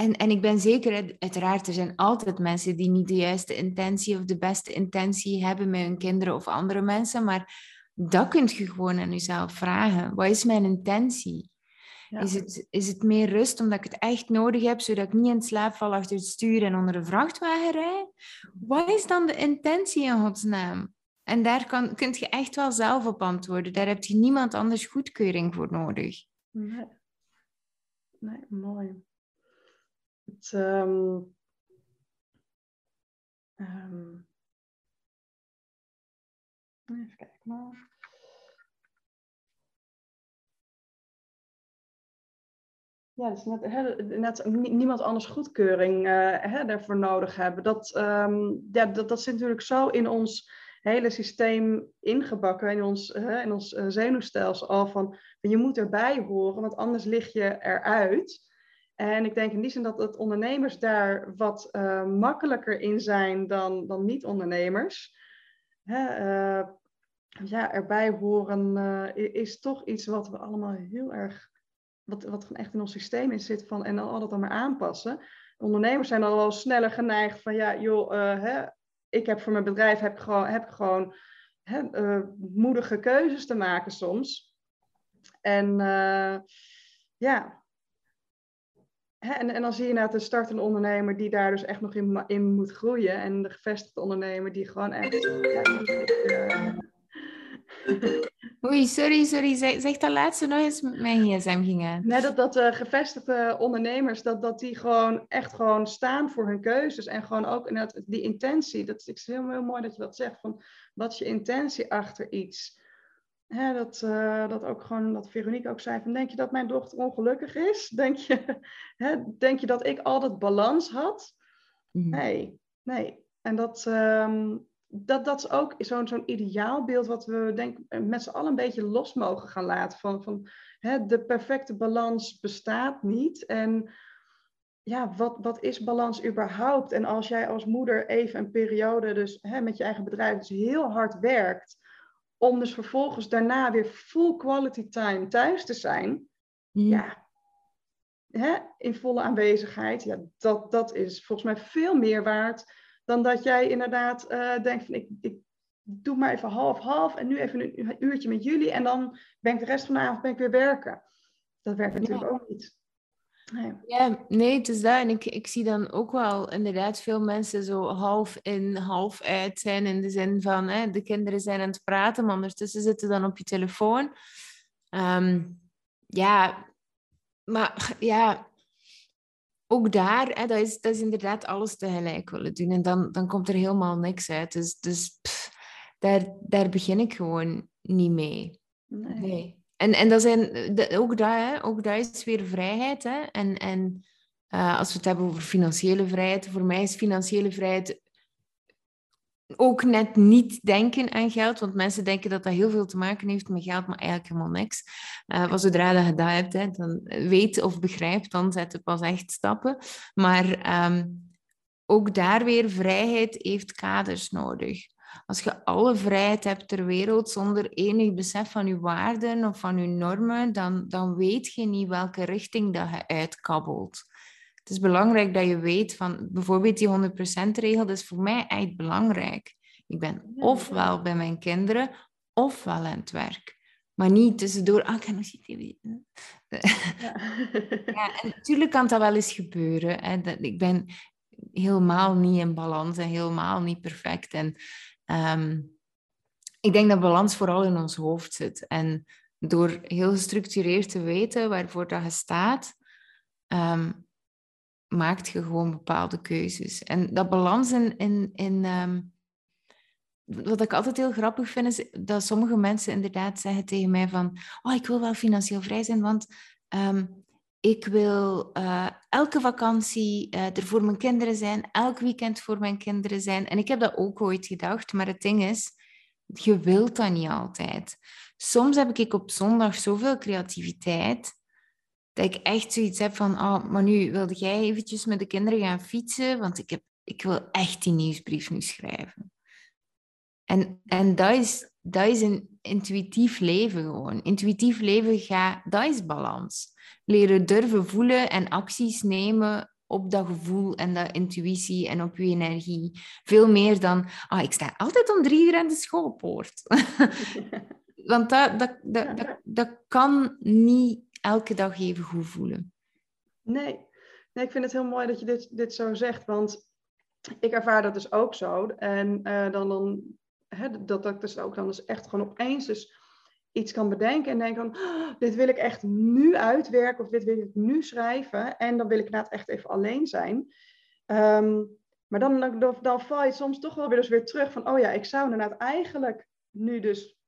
en, en ik ben zeker, uiteraard, er zijn altijd mensen die niet de juiste intentie of de beste intentie hebben met hun kinderen of andere mensen, maar dat kun je gewoon aan jezelf vragen. Wat is mijn intentie? Is, het, is het meer rust omdat ik het echt nodig heb, zodat ik niet in slaap val achter het stuur en onder een vrachtwagen rijd? Wat is dan de intentie in godsnaam? En daar kan, kun je echt wel zelf op antwoorden. Daar heb je niemand anders goedkeuring voor nodig. Nee, nee mooi. Um, um, even kijken. Ja, dus net, net niemand anders goedkeuring uh, hè, daarvoor nodig hebben. Dat, um, ja, dat, dat zit natuurlijk zo in ons hele systeem ingebakken, in ons, in ons uh, zenuwstelsel al van je moet erbij horen, want anders lig je eruit. En ik denk in die zin dat, dat ondernemers daar wat makkelijker in zijn dan, dan niet-ondernemers. ja, erbij horen is toch iets wat we allemaal heel erg wat, wat gewoon echt in ons systeem in zit van en dan altijd dan maar aanpassen. Ondernemers zijn al wel sneller geneigd van ja, joh, hè, ik heb voor mijn bedrijf heb ik gewoon, heb gewoon moedige keuzes te maken soms. En ja, en, en dan zie je naar de startende ondernemer die daar dus echt nog in, in moet groeien. En de gevestigde ondernemer die gewoon echt. Ja, Oei, sorry, sorry. Zeg, zeg dat laatste nog eens met mijn gsm ging Nee, dat, dat uh, gevestigde ondernemers, dat, dat die gewoon echt gewoon staan voor hun keuzes. En gewoon ook inderdaad die intentie. Dat is heel, heel mooi dat je dat zegt. Van, wat is je intentie achter iets? Hè, dat, uh, dat ook gewoon, dat Veronique ook zei van, denk je dat mijn dochter ongelukkig is? Denk je, [laughs] hè, denk je dat ik altijd balans had? Mm -hmm. Nee, nee. En dat, um, dat, dat is ook zo'n zo'n ideaalbeeld wat we denk, met z'n allen een beetje los mogen gaan laten. Van, van hè, de perfecte balans bestaat niet. En ja, wat, wat is balans überhaupt? En als jij als moeder even een periode dus hè, met je eigen bedrijf dus heel hard werkt, om dus vervolgens daarna weer full quality time thuis te zijn, mm. ja, hè, in volle aanwezigheid, ja, dat, dat is volgens mij veel meer waard dan dat jij inderdaad uh, denkt van ik, ik doe maar even half-half en nu even een uurtje met jullie en dan ben ik de rest van de avond ben ik weer werken. Dat werkt natuurlijk ja. ook niet. Nee. Ja, nee, het is dat. En ik, ik zie dan ook wel inderdaad veel mensen zo half in, half uit zijn. In de zin van, hè, de kinderen zijn aan het praten, maar ondertussen zitten dan op je telefoon. Um, ja, maar ja, ook daar, hè, dat, is, dat is inderdaad alles tegelijk willen doen. En dan, dan komt er helemaal niks uit. Dus, dus pff, daar, daar begin ik gewoon niet mee. Nee. nee. En, en dat zijn, ook, dat, hè, ook dat is weer vrijheid. Hè? En, en uh, als we het hebben over financiële vrijheid, voor mij is financiële vrijheid ook net niet denken aan geld, want mensen denken dat dat heel veel te maken heeft met geld, maar eigenlijk helemaal niks. Uh, maar zodra dat je dat hebt, hè, dan weet of begrijpt, dan zet je pas echt stappen. Maar um, ook daar weer, vrijheid heeft kaders nodig. Als je alle vrijheid hebt ter wereld zonder enig besef van je waarden of van je normen, dan, dan weet je niet welke richting dat je uitkabbelt. Het is belangrijk dat je weet van bijvoorbeeld die 100%-regel, dat is voor mij echt belangrijk. Ik ben ofwel bij mijn kinderen, ofwel aan het werk. Maar niet tussendoor, ah, ik ga nog. Ja. [laughs] ja, en natuurlijk kan dat wel eens gebeuren. Hè. Dat, ik ben helemaal niet in balans en helemaal niet perfect. En um, ik denk dat balans vooral in ons hoofd zit. En door heel gestructureerd te weten waarvoor dat je staat, um, maakt je gewoon bepaalde keuzes. En dat balans in... in, in um, wat ik altijd heel grappig vind, is dat sommige mensen inderdaad zeggen tegen mij van oh, ik wil wel financieel vrij zijn, want ik wil uh, elke vakantie uh, er voor mijn kinderen zijn, elk weekend voor mijn kinderen zijn. En ik heb dat ook ooit gedacht, maar het ding is, je wilt dat niet altijd. Soms heb ik op zondag zoveel creativiteit dat ik echt zoiets heb van, oh, maar nu wilde jij eventjes met de kinderen gaan fietsen, want ik, heb, ik wil echt die nieuwsbrief nu schrijven. En, en dat, is, dat is een intuïtief leven gewoon. Intuïtief leven, gaat, dat is balans. Leren durven voelen en acties nemen op dat gevoel en dat intuïtie en op je energie. Veel meer dan, ah, ik sta altijd om drie uur aan de schoolpoort. [laughs] Want dat, dat, dat, dat, dat kan niet elke dag even goed voelen. Nee. nee, ik vind het heel mooi dat je dit, dit zo zegt, want ik ervaar dat dus ook zo. En uh, dan, dan hè, dat ik dus ook dan dus echt gewoon opeens dus iets kan bedenken en denk van, oh, dit wil ik echt nu uitwerken of dit wil ik nu schrijven. En dan wil ik inderdaad echt even alleen zijn. Ehm, maar dan, dan, dan val je soms toch wel weer, dus weer terug van, oh ja, ik zou inderdaad eigenlijk nu dus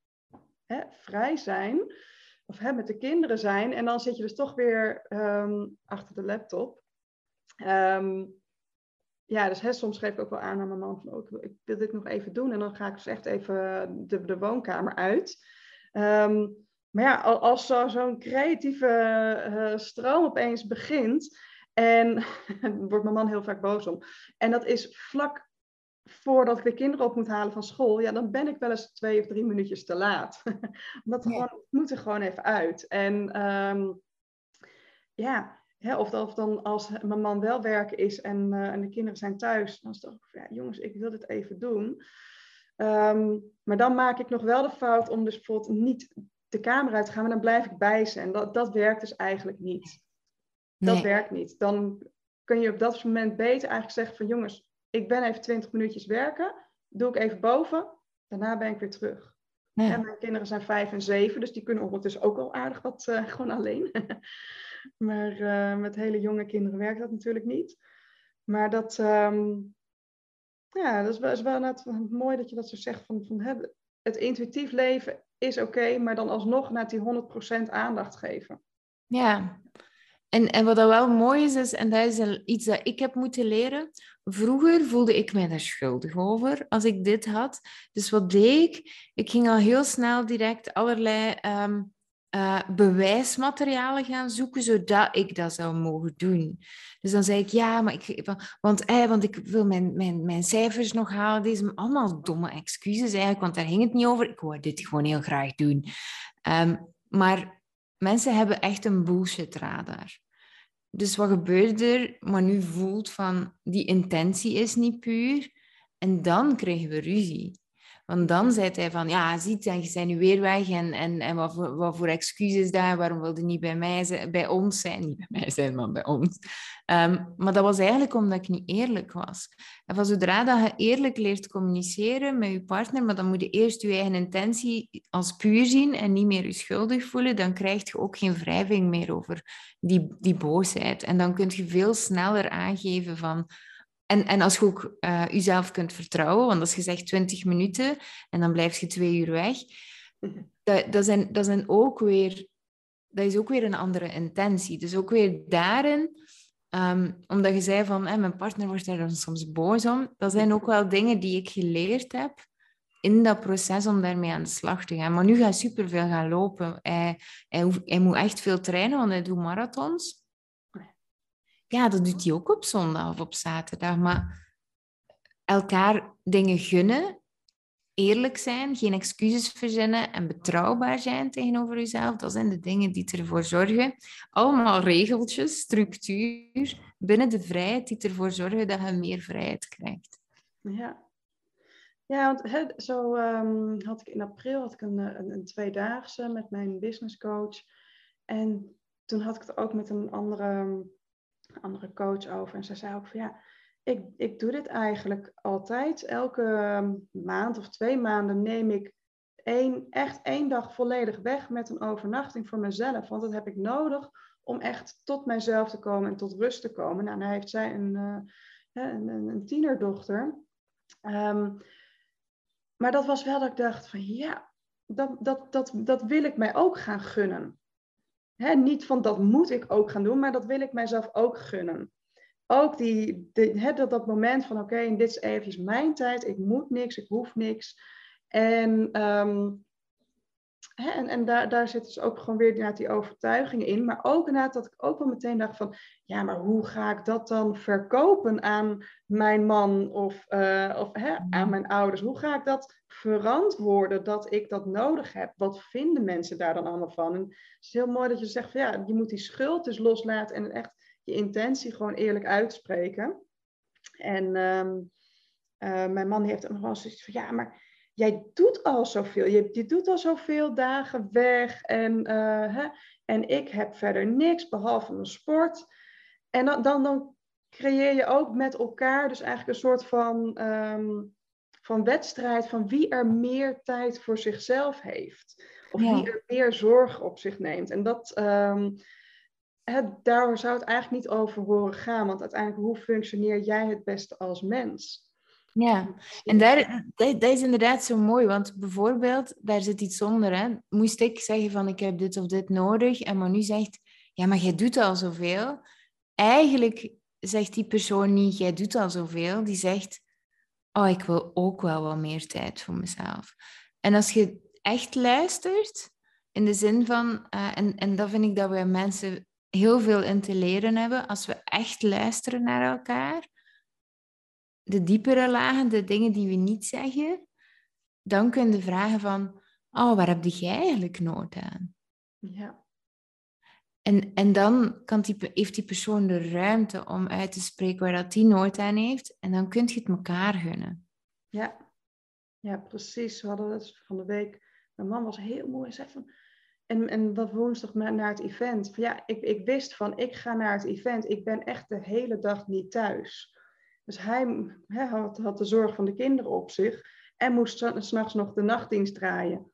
hè, vrij zijn. Of hè, met de kinderen zijn. En dan zit je dus toch weer ehm, achter de laptop. Ehm, ja, dus hè, soms geef ik ook wel aan aan mijn man van, oh, ik wil dit nog even doen. En dan ga ik dus echt even de, de woonkamer uit. Ehm, maar ja, als zo, zo'n creatieve uh, stroom opeens begint, en [laughs] wordt mijn man heel vaak boos om. En dat is vlak voordat ik de kinderen op moet halen van school, ja, dan ben ik wel eens twee of drie minuutjes te laat. [laughs] Omdat we gewoon, moet er gewoon even uit. En um, ja, hè, of, of, dan als mijn man wel werken is en, uh, en de kinderen zijn thuis, dan is het toch, ja, jongens, ik wil dit even doen. Um, maar dan maak ik nog wel de fout om dus bijvoorbeeld niet de kamer uit te gaan, maar dan blijf ik bij ze. En dat, dat werkt dus eigenlijk niet. Dat werkt niet. Dan kun je op dat moment beter eigenlijk zeggen van jongens, ik ben even 20 minuutjes werken, doe ik even boven, daarna ben ik weer terug. Ja. En mijn kinderen zijn vijf en zeven, dus die kunnen ondertussen ook al aardig wat uh, [laughs] gewoon alleen. [laughs] maar uh, met hele jonge kinderen werkt dat natuurlijk niet. Maar dat, um, ja, dat is wel, wel mooi dat je dat zo zegt. Van, van, hè, het intuïtief leven is oké, maar dan alsnog naar die 100% aandacht geven. Ja, en, en wat dat wel mooi is, is, en dat is iets dat ik heb moeten leren. Vroeger voelde ik mij daar schuldig over als ik dit had. Dus wat deed ik? Ik ging al heel snel direct allerlei um, uh, bewijsmaterialen gaan zoeken, zodat ik dat zou mogen doen. Dus dan zei ik, ja, maar ik, want, eh, want ik wil mijn, mijn, mijn cijfers nog halen. Deze allemaal domme excuses eigenlijk, want daar ging het niet over. Ik wou dit gewoon heel graag doen. Um, maar mensen hebben echt een bullshit radar. Dus wat gebeurt er? Maar nu voelt van die intentie is niet puur. En dan krijgen we ruzie. Want dan zei hij van, ja, ziet, je zijn nu weer weg en, en, en wat, voor, wat voor excuses daar, waarom wilde je niet bij, mij zijn, bij ons zijn? Niet bij mij zijn, maar bij ons. Um, maar dat was eigenlijk omdat ik niet eerlijk was. En van zodra dat je eerlijk leert communiceren met je partner, maar dan moet je eerst je eigen intentie als puur zien en niet meer je schuldig voelen, dan krijg je ook geen wrijving meer over die, die boosheid. En dan kun je veel sneller aangeven van en, en als je ook uh, jezelf kunt vertrouwen, want als je zegt 20 minuten en dan blijf je twee uur weg, mhm. dat, dat, zijn, dat, zijn ook weer, dat is ook weer een andere intentie. Dus ook weer daarin, um, omdat je zei van mijn partner wordt daar dan soms boos om, dat zijn ook wel dingen die ik geleerd heb in dat proces om daarmee aan de slag te gaan. Maar nu gaat superveel gaan lopen. Hij, hij, hij moet echt veel trainen, want hij doet marathons ja, dat doet hij ook op zondag of op zaterdag. Maar elkaar dingen gunnen, eerlijk zijn, geen excuses verzinnen en betrouwbaar zijn tegenover jezelf, dat zijn de dingen die ervoor zorgen. Allemaal regeltjes, structuur binnen de vrijheid die ervoor zorgen dat je meer vrijheid krijgt. Ja, ja, want zo um, had ik in april had ik een, een, een tweedaagse met mijn businesscoach. En toen had ik het ook met een andere andere coach over. En zij zei ook van ja, ik, ik doe dit eigenlijk altijd. Elke maand of twee maanden neem ik één, echt één dag volledig weg met een overnachting voor mezelf. Want dat heb ik nodig om echt tot mijzelf te komen en tot rust te komen. Nou, dan heeft zij een, uh, een, een, tienerdochter. Um, maar dat was wel dat ik dacht van ja, dat, dat, dat, dat wil ik mij ook gaan gunnen niet van dat moet ik ook gaan doen, maar dat wil ik mijzelf ook gunnen. Ook die, dat, dat moment van oké, dit is eventjes mijn tijd, ik moet niks, ik hoef niks. En, um, en, en daar, daar zit dus ook gewoon weer inderdaad die overtuiging in. Maar ook inderdaad dat ik ook wel meteen dacht van, ja, maar hoe ga ik dat dan verkopen aan mijn man of, uh, of aan mijn ouders? Hoe ga ik dat verantwoorden dat ik dat nodig heb. Wat vinden mensen daar dan allemaal van? En het is heel mooi dat je zegt van ja, je moet die schuld dus loslaten en echt je intentie gewoon eerlijk uitspreken. En um, uh, mijn man heeft nog wel zoiets van ja, maar jij doet al zoveel. Je, je doet al zoveel dagen weg en, uh, hè, en ik heb verder niks behalve een sport. En dan, dan, dan creëer je ook met elkaar dus eigenlijk een soort van um, van wedstrijd van wie er meer tijd voor zichzelf heeft. Of wie er meer zorg op zich neemt. En dat, ehm, daar zou het eigenlijk niet over horen gaan. Want uiteindelijk, hoe functioneer jij het beste als mens? Ja, en daar, dat, is inderdaad zo mooi, want bijvoorbeeld, daar zit iets onder. Hè? Moest ik zeggen van ik heb dit of dit nodig en Manu zegt, ja, maar jij doet al zoveel. Eigenlijk zegt die persoon niet, jij doet al zoveel. Die zegt, oh, ik wil ook wel wat meer tijd voor mezelf. En als je echt luistert, in de zin van, uh, en, en dat vind ik dat we mensen heel veel in te leren hebben, als we echt luisteren naar elkaar, de diepere lagen, de dingen die we niet zeggen, dan kun je vragen van, oh, waar heb jij eigenlijk nood aan? Ja. En, en dan kan die, heeft die persoon de ruimte om uit te spreken waar dat die nood aan heeft. En dan kun je het elkaar gunnen. Ja, ja precies. We hadden het van de week. Mijn man was heel mooi. Zei van, en, en dat woensdag naar het event. Van, ja, ik, ik wist van, ik ga naar het event. Ik ben echt de hele dag niet thuis. Dus hij, had, had, de zorg van de kinderen op zich. En moest s'nachts nog de nachtdienst draaien.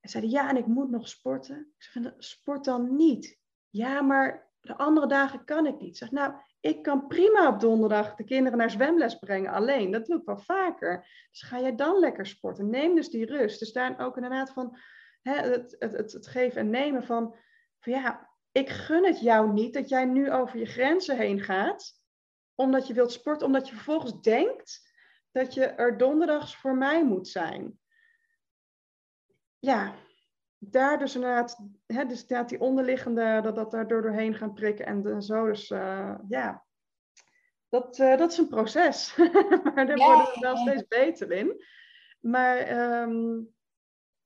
En zei ja, en ik moet nog sporten. Ik zei, sport dan niet. Ja, maar de andere dagen kan ik niet. Ik zeg, nou, ik kan prima op donderdag de kinderen naar zwemles brengen alleen. Dat doe ik wel vaker. Dus ga jij dan lekker sporten. Neem dus die rust. Dus daar ook inderdaad van het, het, het, het geven en nemen van, van ja, ik gun het jou niet dat jij nu over je grenzen heen gaat. Omdat je wilt sporten, omdat je vervolgens denkt dat je er donderdags voor mij moet zijn. Ja, daar dus inderdaad, hè, dus inderdaad die onderliggende, dat dat daar doorheen gaan prikken en zo. Dus uh, ja, dat, uh, dat is een proces. [laughs] maar daar worden we wel steeds beter in. Maar um,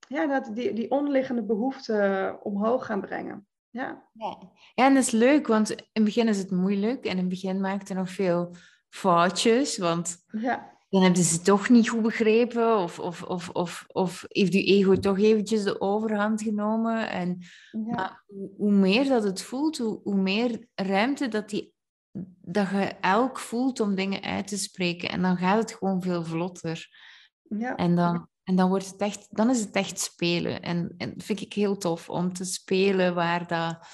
ja, dat die, die onderliggende behoeften omhoog gaan brengen. Ja. ja. Ja, en dat is leuk, want in het begin is het moeilijk. En in het begin maakt er nog veel foutjes. Want ja dan hebben ze het toch niet goed begrepen of, of, of, of, of heeft je ego toch eventjes de overhand genomen. En, maar hoe meer dat het voelt, hoe, hoe meer ruimte dat, die, dat je elk voelt om dingen uit te spreken. En dan gaat het gewoon veel vlotter. Ja. En, dan, en dan, wordt het echt, dan is het echt spelen. En, en dat vind ik heel tof om te spelen waar dat...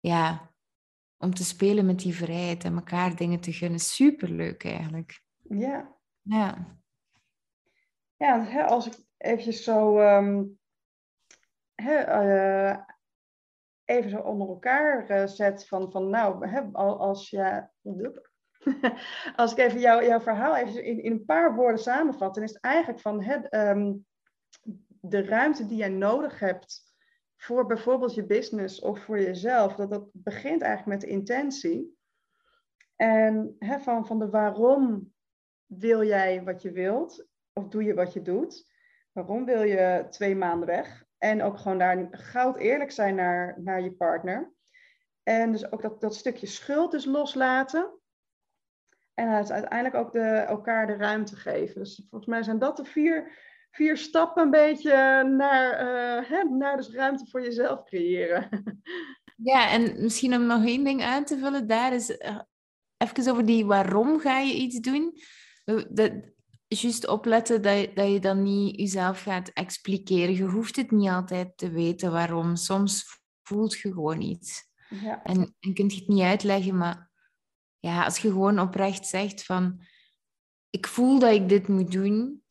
Ja, om te spelen met die vrijheid en elkaar dingen te gunnen. Superleuk eigenlijk. Ja, ja. Ja, hè, als ik eventjes zo um, hè, uh, even zo onder elkaar uh, zet van, van nou, hè, als je... [laughs] als ik even jou, jouw verhaal even in, in een paar woorden samenvat, dan is het eigenlijk van hè, um, de ruimte die jij nodig hebt voor bijvoorbeeld je business of voor jezelf, dat dat begint eigenlijk met de intentie. En van, van de waarom wil jij wat je wilt? Of doe je wat je doet? Waarom wil je twee maanden weg? En ook gewoon daar goud eerlijk zijn naar, naar je partner. En dus ook dat, dat stukje schuld dus loslaten. En uiteindelijk ook de, elkaar de ruimte geven. Dus volgens mij zijn dat de vier, vier stappen een beetje naar, uh, hè, naar dus ruimte voor jezelf creëren. [laughs] Ja, en misschien om nog één ding aan te vullen, daar is uh, even over die waarom ga je iets doen dat, juist opletten dat je, dat je dan niet jezelf gaat expliceren. Je hoeft het niet altijd te weten waarom. Soms voelt je gewoon iets. Ja. En, en kunt je het niet uitleggen, maar ja, als je gewoon oprecht zegt van... Ik voel dat ik dit moet doen,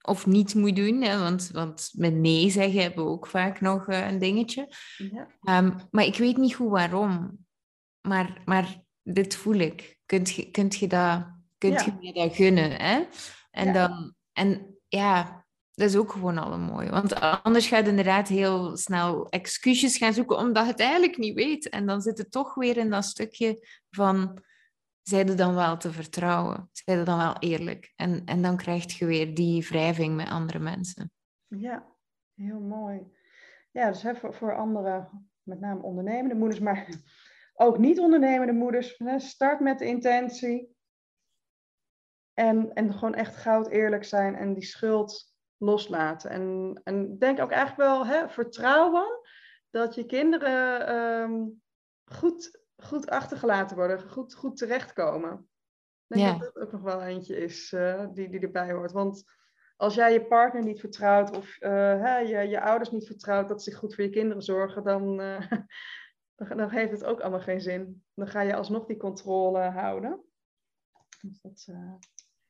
of niet moet doen, hè, want, want met nee zeggen hebben we ook vaak nog uh, een dingetje. Ja. Um, maar ik weet niet goed waarom. Maar, maar dit voel ik. Kunt je, kunt je dat kunt je me dat gunnen. Hè? En, dan, en ja, dat is ook gewoon al mooi. Want anders ga je inderdaad heel snel excuses gaan zoeken omdat je het eigenlijk niet weet. En dan zit het toch weer in dat stukje van, zijde dan wel te vertrouwen? Zijde dan wel eerlijk? En, en dan krijg je weer die wrijving met andere mensen. Ja, heel mooi. Ja, dus hè, voor, voor andere, met name ondernemende moeders, maar ook niet ondernemende moeders, start met de intentie. En, en gewoon echt goud eerlijk zijn en die schuld loslaten. En, en denk ook eigenlijk wel hè, vertrouwen dat je kinderen um, goed, goed achtergelaten worden, goed, goed terechtkomen. Ik denk ja. dat dat ook nog wel eentje is uh, die, die erbij hoort. Want als jij je partner niet vertrouwt of uh, hè, je, je ouders niet vertrouwt dat ze goed voor je kinderen zorgen, dan, uh, [laughs] dan, dan, heeft het ook allemaal geen zin. Dan ga je alsnog die controle houden. Dus dat.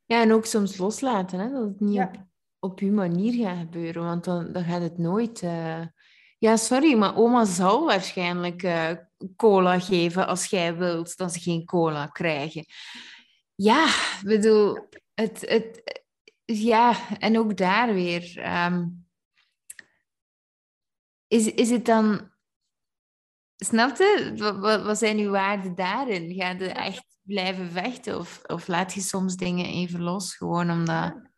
Ja, en ook soms loslaten, hè? dat het niet ja. op, op je manier gaat gebeuren, want dan, dan gaat het nooit. Ja, sorry, maar oma zal waarschijnlijk cola geven als jij wilt dat ze geen cola krijgen. Ja, bedoel, het, het, ja, en ook daar weer. Um, is, is het dan. Snapte? Wat, wat zijn uw waarden daarin? Ga je echt blijven vechten? Of, of laat je soms dingen even los, gewoon omdat,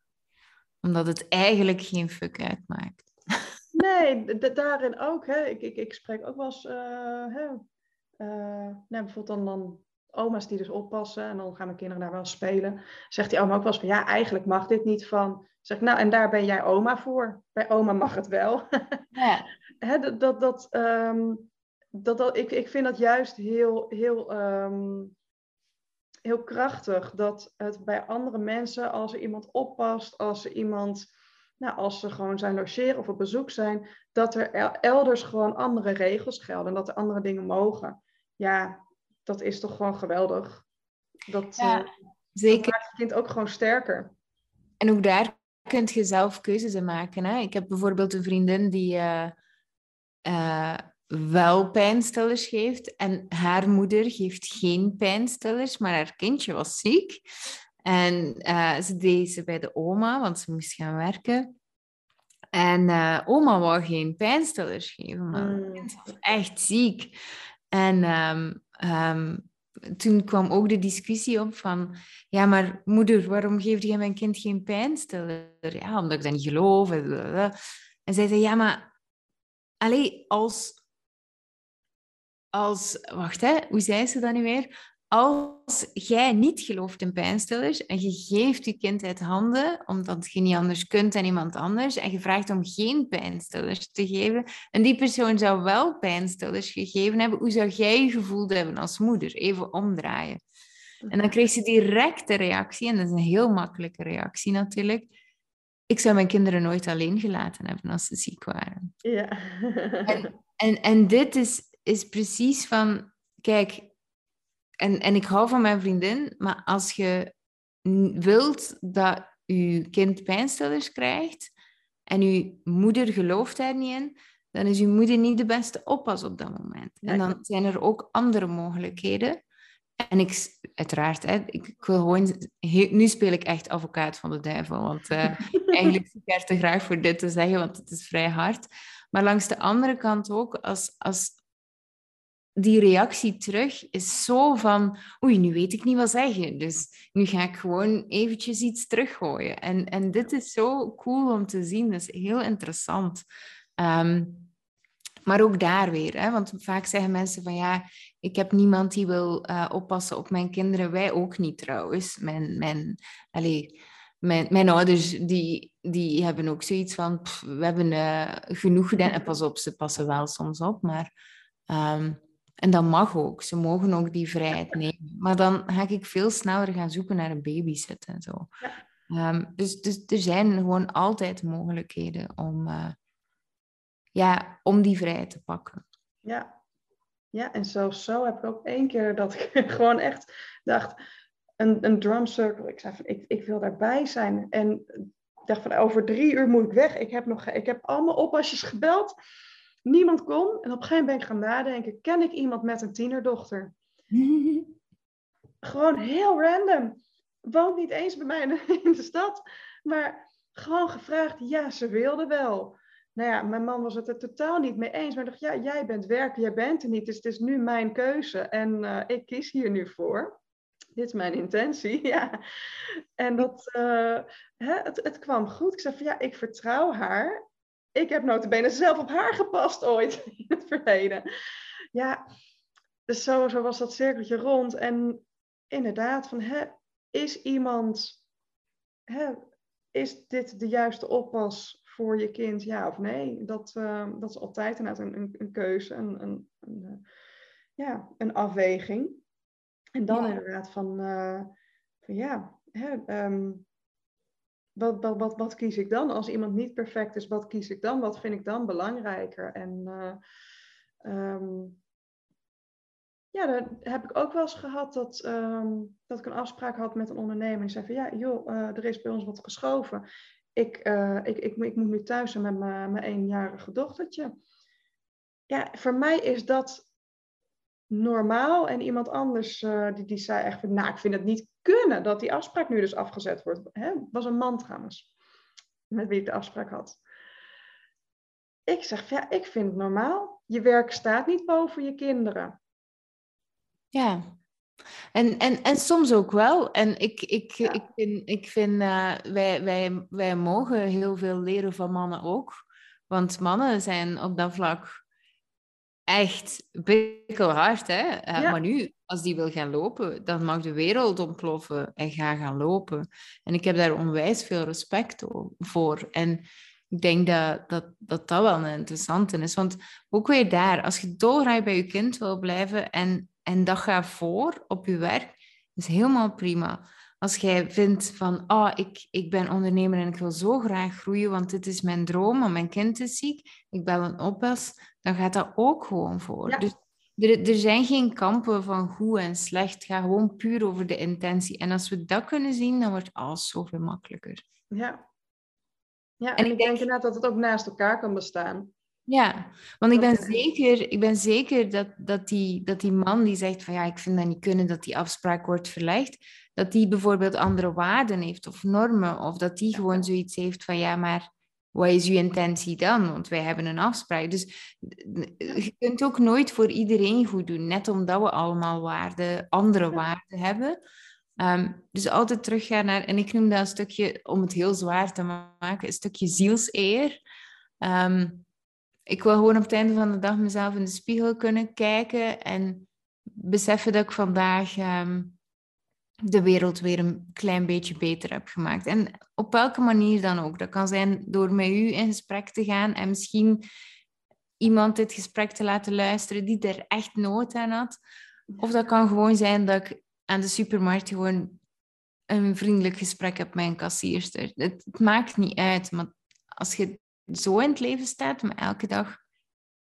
omdat het eigenlijk geen fuck uitmaakt? Nee, daarin ook. Hè. Ik, ik, ik spreek ook wel eens. Uh, hè, uh, nou, bijvoorbeeld dan, dan oma's die dus oppassen en dan gaan mijn kinderen daar wel spelen. Zegt die oma ook wel eens van ja, eigenlijk mag dit niet van. Zeg nou, en daar ben jij oma voor. Bij oma mag het wel. [laughs] Ja. dat, dat, dat, um, dat, dat, ik, ik vind dat juist heel, heel, um, heel krachtig. Dat het bij andere mensen, als er iemand oppast, als er iemand, nou, als ze gewoon zijn logeren of op bezoek zijn, dat er elders gewoon andere regels gelden en dat er andere dingen mogen. Ja, dat is toch gewoon geweldig. Dat, ja, uh, zeker. maakt je kind ook gewoon sterker. En ook daar kun je zelf keuzes in maken. Hè? Ik heb bijvoorbeeld een vriendin die uh, uh, wel pijnstillers geeft. En haar moeder geeft geen pijnstillers, maar haar kindje was ziek. En ze deed ze bij de oma, want ze moest gaan werken. En oma wou geen pijnstillers geven, maar mm. kind was echt ziek. En um, um, toen kwam ook de discussie op van, ja, maar moeder, waarom geef je mijn kind geen pijnstiller? Ja, omdat ik dat niet geloof. En zij zei, ja, maar alleen als, als, wacht hè, hoe zei ze dat nu weer? als jij niet gelooft in pijnstillers en je geeft je kind uit handen omdat je niet anders kunt dan iemand anders en je vraagt om geen pijnstillers te geven en die persoon zou wel pijnstillers gegeven hebben, hoe zou jij je gevoeld hebben als moeder? Even omdraaien. En dan kreeg ze direct de reactie, en dat is een heel makkelijke reactie natuurlijk. Ik zou mijn kinderen nooit alleen gelaten hebben als ze ziek waren. Ja. En, en, en dit is, is precies van, kijk, en, en ik hou van mijn vriendin, maar als je wilt dat je kind pijnstillers krijgt en je moeder gelooft daar niet in, dan is je moeder niet de beste oppas op dat moment. En dan zijn er ook andere mogelijkheden. En ik, uiteraard, hè, ik, ik wil gewoon... nu speel ik echt advocaat van de duivel, want uh, [laughs] eigenlijk zit ik er te graag voor dit te zeggen, want het is vrij hard. Maar langs de andere kant ook, als, als, die reactie terug is zo van, oei, nu weet ik niet wat zeggen. Dus nu ga ik gewoon eventjes iets teruggooien. En, en dit is zo cool om te zien. Dat is heel interessant. Ehm, maar ook daar weer, hè? want vaak zeggen mensen van ja, ik heb niemand die wil uh, oppassen op mijn kinderen. Wij ook niet trouwens. Mijn, mijn, allez, mijn, mijn ouders die, die hebben ook zoiets van, we hebben uh, genoeg gedaan. En pas op, ze passen wel soms op, maar... Um, en dat mag ook. Ze mogen ook die vrijheid nemen. Maar dan ga ik veel sneller gaan zoeken naar een babysit en zo. Ja. Ehm, dus, dus er zijn gewoon altijd mogelijkheden om, uh, ja, om die vrijheid te pakken. Ja. ja, en zelfs zo heb ik ook één keer dat ik [laughs] gewoon echt dacht, een, een drum circle. Ik zei van, ik, ik wil daarbij zijn. En ik dacht van, over drie uur moet ik weg. Ik heb, nog, ik heb allemaal oppasjes gebeld. Niemand kon. En op een gegeven moment ben ik gaan nadenken, ken ik iemand met een tienerdochter? [laughs] gewoon heel random. Woont niet eens bij mij [laughs] in de stad. Maar gewoon gevraagd, ja, ze wilde wel. Nou ja, mijn man was het er totaal niet mee eens. Maar dacht, ja, jij bent werken, jij bent er niet. Dus het is nu mijn keuze. En uh, ik kies hier nu voor. Dit is mijn intentie, [laughs] ja. En dat, uh, hè, het, het kwam goed. Ik zei van, ja, ik vertrouw haar ik heb notabene zelf op haar gepast ooit [laughs] in het verleden. Ja, dus zo, zo was dat cirkeltje rond. En inderdaad, van, hè, is iemand, hè, is dit de juiste oppas voor je kind, ja of nee? Dat, uh, dat is altijd inderdaad een, een, een keuze, een, een, een, eh, ja, een afweging. En dan inderdaad van, uh, van ja, hè, um, wat, wat, wat, wat kies ik dan? Als iemand niet perfect is, wat kies ik dan? Wat vind ik dan belangrijker? En uh, um, ja, daar heb ik ook wel eens gehad dat, um, dat ik een afspraak had met een ondernemer. Die zei van ja, joh, uh, er is bij ons wat geschoven. Ik, uh, ik, ik, ik, moet nu thuis zijn met mijn eenjarige dochtertje. Ja, voor mij is dat normaal. En iemand anders uh, die, die zei echt van, nou, ik vind het niet kunnen dat die afspraak nu dus afgezet wordt. Hè? was een man trouwens, met wie ik de afspraak had. Ik zeg, ja, ik vind het normaal. Je werk staat niet boven je kinderen. Ja, en, en, en soms ook wel. En ik, ik, ik vind, ik vind uh, wij, wij, wij mogen heel veel leren van mannen ook. Want mannen zijn op dat vlak echt bikkelhard. Hè? Uh, Maar nu, als die wil gaan lopen, dan mag de wereld ontploffen en ga gaan lopen. En ik heb daar onwijs veel respect voor. En ik denk dat dat, dat, dat wel een interessante is. Want ook weer daar, als je dolgraag bij je kind wil blijven en, en dat gaat voor op je werk, is helemaal prima. Als jij vindt van, oh, ik, ik ben ondernemer en ik wil zo graag groeien, want dit is mijn droom, want mijn kind is ziek, ik bel een oppas, dan gaat dat ook gewoon voor. Dus er, er zijn geen kampen van goed en slecht. Het gaat gewoon puur over de intentie. En als we dat kunnen zien, dan wordt alles zoveel makkelijker. Ja, ja, en, ik, denk, inderdaad dat het ook naast elkaar kan bestaan. Ja, want ik ben zeker, ik ben zeker dat, dat, die, dat die man die zegt van ja, ik vind dat niet kunnen dat die afspraak wordt verlegd, dat die bijvoorbeeld andere waarden heeft of normen, of dat die gewoon zoiets heeft van ja, maar wat is uw intentie dan? Want wij hebben een afspraak. Dus je kunt ook nooit voor iedereen goed doen, net omdat we allemaal waarden, andere waarden hebben. Um, dus altijd teruggaan naar, en ik noem dat een stukje, om het heel zwaar te maken, een stukje zielseer. Um, ik wil gewoon op het einde van de dag mezelf in de spiegel kunnen kijken en beseffen dat ik vandaag um, de wereld weer een klein beetje beter heb gemaakt. En op welke manier dan ook. Dat kan zijn door met u in gesprek te gaan en misschien iemand dit gesprek te laten luisteren die er echt nood aan had. Of dat kan gewoon zijn dat ik aan de supermarkt gewoon een vriendelijk gesprek heb met een kassierster. Het, het, maakt niet uit, maar als je zo in het leven staat, met elke dag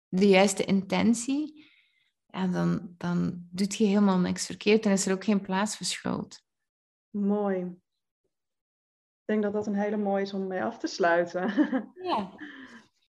de juiste intentie, ja, dan, dan doet je helemaal niks verkeerd en is er ook geen plaats voor schuld. Mooi. Ik denk dat dat een hele mooie is om mee af te sluiten. Ja. [laughs]